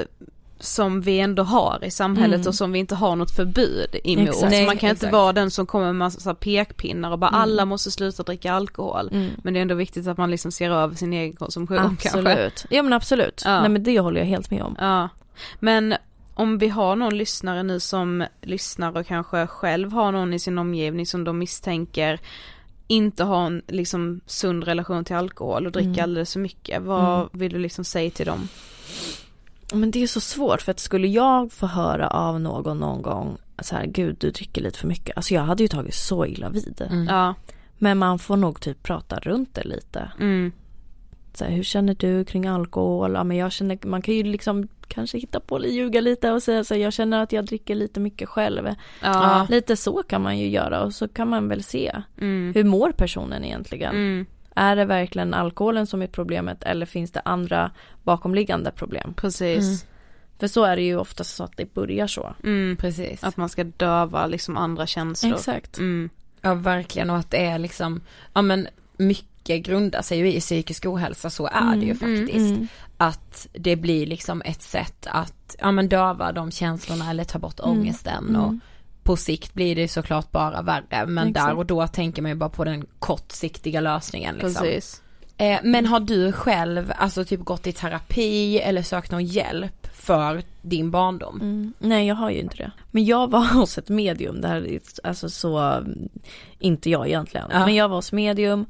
som vi ändå har i samhället Mm. och som vi inte har något förbud emot. Exakt. Så man kan inte exakt. vara den som kommer med massa pekpinnar och bara alla måste sluta dricka alkohol. Mm. Men det är ändå viktigt att man liksom ser över sin egen konsumtion kanske. Absolut. Ja men absolut. Ja. Nej men det håller jag helt med om. Ja. Men om vi har någon lyssnare nu som lyssnar och kanske själv har någon i sin omgivning som de misstänker inte har en liksom sund relation till alkohol och dricker Mm. alldeles för mycket. Vad Mm. vill du liksom säga till dem? Men det är så svårt för att skulle jag få höra av någon någon gång så här, gud du dricker lite för mycket. Alltså jag hade ju tagit så illa vid. Mm. Ja. Men man får nog typ prata runt det lite. Mm. Så här, hur känner du kring alkohol? Ja, men jag känner, man kan ju liksom kanske hitta på, ljuga lite och säga så jag känner att jag dricker lite mycket själv. Ja. Lite så kan man ju göra och så kan man väl se. Mm. Hur mår personen egentligen? Mm. Är det verkligen alkoholen som är problemet eller finns det andra bakomliggande problem? Precis. För så är det ju oftast så att det börjar så. Mm. Precis. Att man ska döva liksom andra känslor. Exakt. Mm. Ja verkligen och att det är liksom, ja men mycket grundar sig ju i psykisk ohälsa, så är det ju faktiskt. Mm. Att det blir liksom ett sätt att, ja men döva de känslorna eller ta bort ångesten och Mm. på sikt blir det såklart bara värre men Exakt. där och då tänker man ju bara på den kortsiktiga lösningen liksom. Precis. Eh, men har du själv alltså typ gått i terapi eller sökt någon hjälp för din barndom? Mm. Nej jag har ju inte det. Men jag var <laughs> hos ett medium, det här är alltså så, inte jag egentligen. Ja. Men jag var hos medium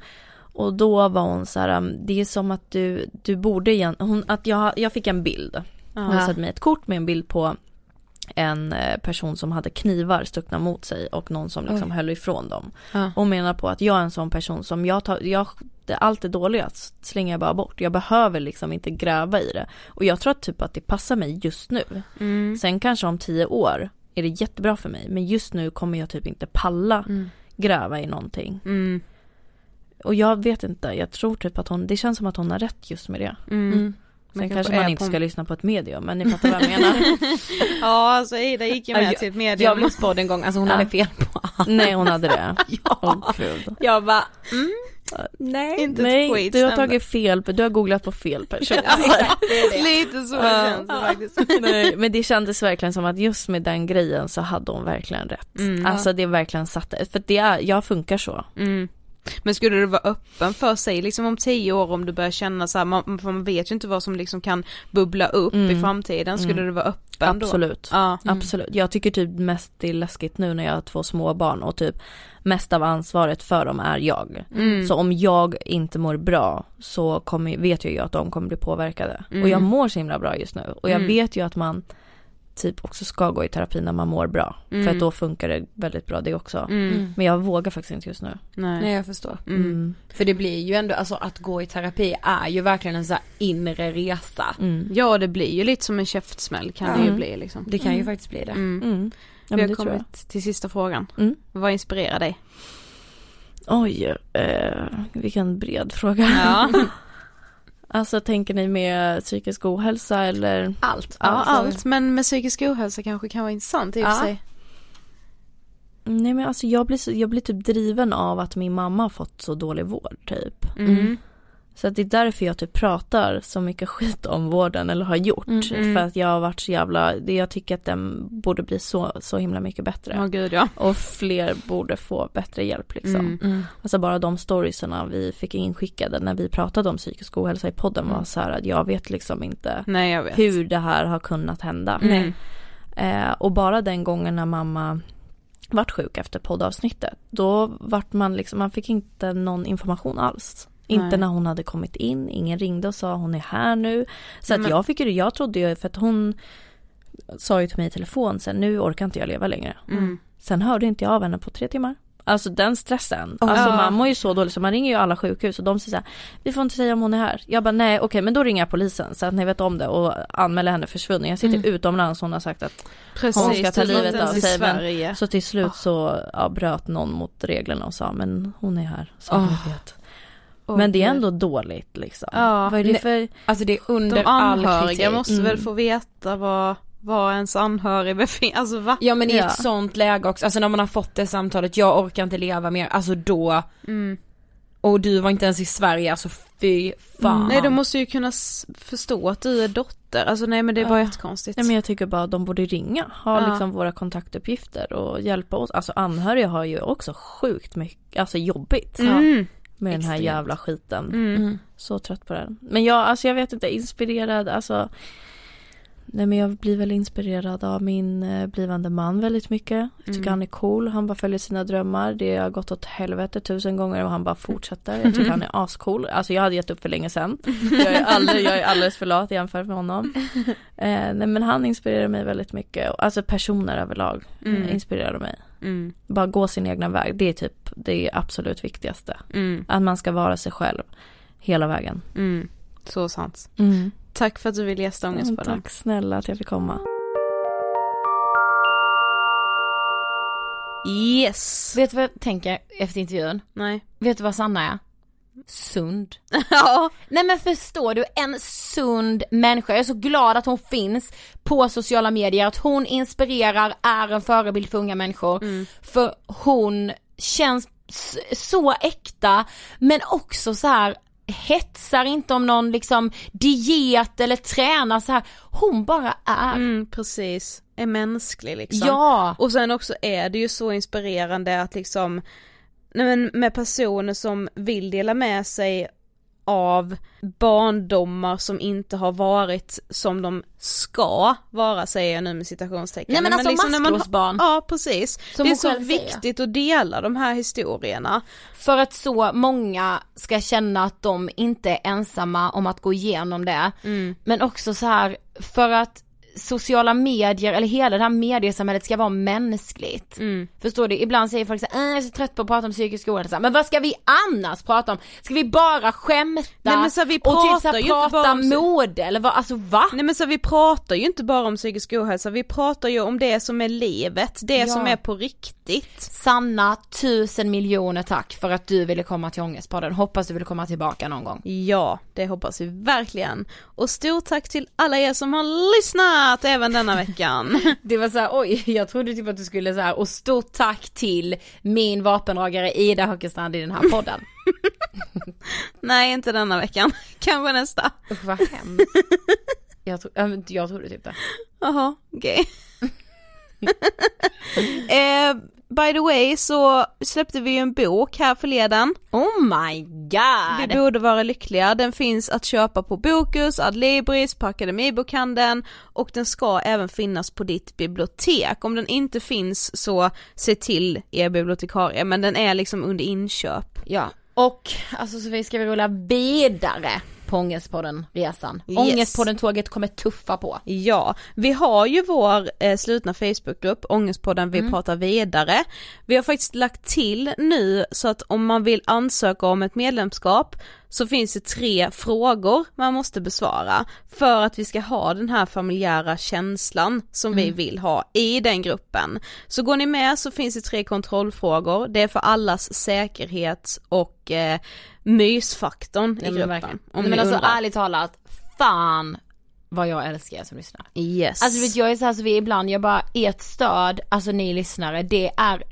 och då var hon så här, um, det är som att du, du borde igen, hon, att jag, jag fick en bild. Hon Ja. satt mig ett kort med en bild på en eh, person som hade knivar stuckna mot sig och någon som liksom höll ifrån dem. Ja. Och menar på att jag är en sån person som jag tar, jag, det, allt det dåliga slänger jag bara bort. Jag behöver liksom inte gräva i det. Och jag tror att typ att det passar mig just nu. Mm. Sen kanske om tio år är det jättebra för mig. Men just nu kommer jag typ inte palla gräva i någonting. Mm. Och jag vet inte, jag tror typ att hon, det känns som att hon har rätt just med det. Mm. Sen Man kanske man inte ska lyssna på ett medium, men ni fattar vad jag menar. <laughs> Ja alltså Ida gick ju med Jag- till ett medium. Jag blev spådd en gång, alltså hon Ja. hade fel på allt. Nej hon hade det. <laughs> Ja. Åh, gud. Jag bara, mm, nej. Inte Nej, skit du har stämde. tagit fel, du har googlat på fel person. <laughs> Lite så Ja. känns det faktiskt. Nej, men det kändes verkligen som att just med den grejen så hade hon verkligen rätt. Mm. Alltså det verkligen satte, för det är, jag funkar så. Mm. Men skulle du vara öppen för sig liksom om tio år om du börjar känna så här, man, man vet ju inte vad som liksom kan bubbla upp i Mm. framtiden, skulle Mm. du vara öppen då? Absolut. Ja. Absolut. Jag tycker typ mest det är läskigt nu när jag har två små barn och typ mest av ansvaret för dem är jag. Mm. Så om jag inte mår bra så kommer, vet jag ju att de kommer bli påverkade. Mm. Och jag mår så himla bra just nu. Och jag Mm. vet ju att man typ också ska gå i terapi när man mår bra. För Mm. att då funkar det väldigt bra det också. Mm. Men jag vågar faktiskt inte just nu. Nej. Nej jag förstår. Mm. För det blir ju ändå, alltså att gå i terapi är ju verkligen en sån här inre resa. Mm. Ja det blir ju lite som en käftsmäll kan det ju Mm. bli liksom. Det kan ju Mm. faktiskt bli det. Mm. Mm. Ja, Vi har kommit till sista frågan. Mm. Vad inspirerar dig? Oj, eh, vilken bred fråga. Ja, <laughs> Alltså tänker ni med psykisk ohälsa eller? Allt. ja Alltså, allt men med psykisk ohälsa kanske kan vara intressant i och Ja. sig. Nej men alltså jag blir, så, jag blir typ driven av att min mamma har fått så dålig vård typ. Mm. Så att det är därför jag typ pratar så mycket skit om vården eller har gjort. Mm. För att jag har varit så jävla, det- jag tycker att den borde bli så, så himla mycket bättre. Ja gud ja. Och fler borde få bättre hjälp liksom. Mm. Mm. Alltså bara de storiesarna vi fick inskickade när vi pratade om psykisk ohälsa i podden var så här att jag vet liksom inte Nej jag vet. hur det här har kunnat hända. Mm. Eh, och bara den gången när mamma vart sjuk efter poddavsnittet, då vart man liksom, man fick inte någon information alls. Inte när hon hade kommit in, ingen ringde och sa hon är här nu. Så att Men- jag fick ju jag trodde ju, för att hon sa ju till mig i telefon sen, nu orkar inte jag leva längre. Mm. Sen hörde inte jag av henne på tre timmar. Alltså den stressen. Alltså Ja. man mår ju så dåligt så man ringer ju alla sjukhus och de säger så här, vi får inte säga om hon är här. Jag bara nej okej men då ringer jag polisen så att ni vet om det och anmäler henne försvunnen. Jag sitter utomlands hon har sagt att Precis, Hon ska ta livet av sig, men- så till slut så ja, bröt någon mot reglerna och sa men hon är här. Så jag vet. Åh, Men det är ändå dåligt liksom. Ja, Vad är det för, Alltså det är under De all anhöriga kritik. måste Mm. väl få veta vad, vad ens anhörig befinner alltså va? Ja men i Ja. ett sånt läge också, alltså när man har fått det samtalet, jag orkar inte leva mer, alltså då, Mm. och du var inte ens i Sverige, alltså fy fan. Nej de måste ju kunna förstå att du är dotter, alltså nej men det är bara Ja. jättekonstigt. nej men jag tycker bara att de borde ringa. Ha Ja. liksom våra kontaktuppgifter och hjälpa oss. Alltså anhöriga har ju också sjukt mycket, alltså jobbigt. Mm. Med den här Extremt. jävla skiten. Mm. Mm. Så trött på den. Men jag, alltså jag vet inte, inspirerad, alltså Nej men jag blir väl inspirerad av min eh, blivande man väldigt mycket. Jag tycker Mm. han är cool, han bara följer sina drömmar. Det har gått åt helvete tusen gånger och han bara fortsätter. Jag tycker han är ascool. Alltså jag hade gett upp för länge sedan. Jag är, aldrig, jag är alldeles för lat jämfört med honom. Eh, nej men han inspirerar mig väldigt mycket. Alltså personer överlag Mm. inspirerar mig. Mm. Bara gå sin egna väg, det är typ det absolut viktigaste. Mm. Att man ska vara sig själv hela vägen. Mm. Så sant. Mm. Tack för att du ville gästa Ångestpodden. Tack snälla att jag fick komma. Yes. Vet du vad jag tänker efter intervjun? Nej. Vet du vad Sanna är? Sund. <laughs> ja. Nej men förstår du, en sund människa. Jag är så glad att hon finns på sociala medier, att hon inspirerar, är en förebild för unga människor. Mm. För hon känns så äkta, men också så här hetsar inte om någon liksom diet eller tränar så här. Hon bara är. Mm, precis. Är mänsklig liksom. Ja! Och sen också är det ju så inspirerande att liksom, men med personer som vill dela med sig av barndomar som inte har varit som de ska vara säger jag nu med citationstecken. Nej men alltså liksom har- maskrosbarn. Ja precis. Som det är så själv säger. viktigt att dela de här historierna. För att så många ska känna att de inte är ensamma om att gå igenom det. Men också så här för att sociala medier eller hela det här mediesamhället ska vara mänskligt. Förstår du? Ibland säger folk så här, "Äh, jag är så trött på att prata om psykisk ohälsa. Men vad ska vi annars prata om? Ska vi bara skämta? Nej, men så vi och typ så pratar här, ju inte prata bara om- mode eller vad, alltså va? Nej men så vi pratar ju inte bara om psykisk ohälsa, vi pratar ju om det som är livet, det Ja. som är på riktigt. Sanna, tusen miljoner tack för att du ville komma till Ångestpodden. Hoppas du vill komma tillbaka någon gång. Ja, det hoppas vi verkligen. Och stort tack till alla er som har lyssnat även denna veckan. <laughs> Det var så här, oj, jag trodde typ att du skulle så här, och stort tack till min vapendragare Ida Höckestrand i den här podden. <laughs> Nej, inte denna veckan. <laughs> Kanske nästa. Usch vad hemskt. Jag, tro, jag trodde typ det. Jaha, okej. eh, by the way så släppte vi ju en bok här förleden. Oh my god! Vi borde vara lyckliga. Den finns att köpa på Bokus, Adlibris, på Akademibokhandeln och den ska även finnas på ditt bibliotek. Om den inte finns så se till er bibliotekarie men den är liksom under inköp. Ja, och alltså Sofie ska vi rulla vidare på Ångestpodden resan. Yes. Ångestpodden tåget kommer tuffa på. Ja, vi har ju vår eh, slutna Facebookgrupp, Ångestpodden vi pratar vidare. Vi har faktiskt lagt till nu så att om man vill ansöka om ett medlemskap så finns det tre frågor man måste besvara för att vi ska ha den här familjära känslan som vi vill ha i den gruppen. Så går ni med så finns det tre kontrollfrågor, det är för allas säkerhet och eh, mysfaktorn i men gruppen. verkligen. Om men ni alltså undrar. ärligt talat, fan vad jag älskar er som lyssnar. Yes. Alltså vet jag är så här så vi ibland, jag bara, ert stöd, alltså ni lyssnare, det är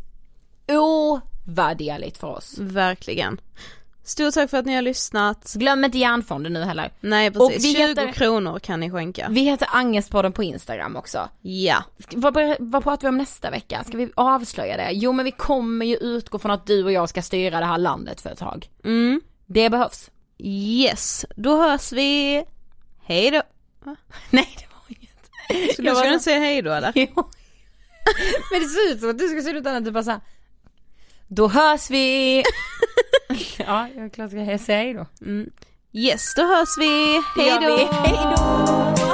ovärderligt för oss. Verkligen. Stort tack för att ni har lyssnat. Glöm inte järnfonden nu heller. Nej Och precis, vi 20 heter- kronor kan ni skänka. Vi heter Angestpodden på Instagram också. Ja. Vad, vad pratar vi om nästa vecka? Ska vi avslöja det? Jo men vi kommer ju utgå från att du och jag ska styra det här landet för ett tag. Mm. Det behövs. Yes, då hörs vi. Hej då. <laughs> Nej det var inget. Skulle Jag du inte säga hej då eller? <laughs> Jo. Men det ser ut som att du ska sluta när du bara såhär. Då hörs vi! <laughs> <laughs> ja, jag är klart ska jag säga hej då. Yes, då hörs vi. Hej gör då. vi. Hej då.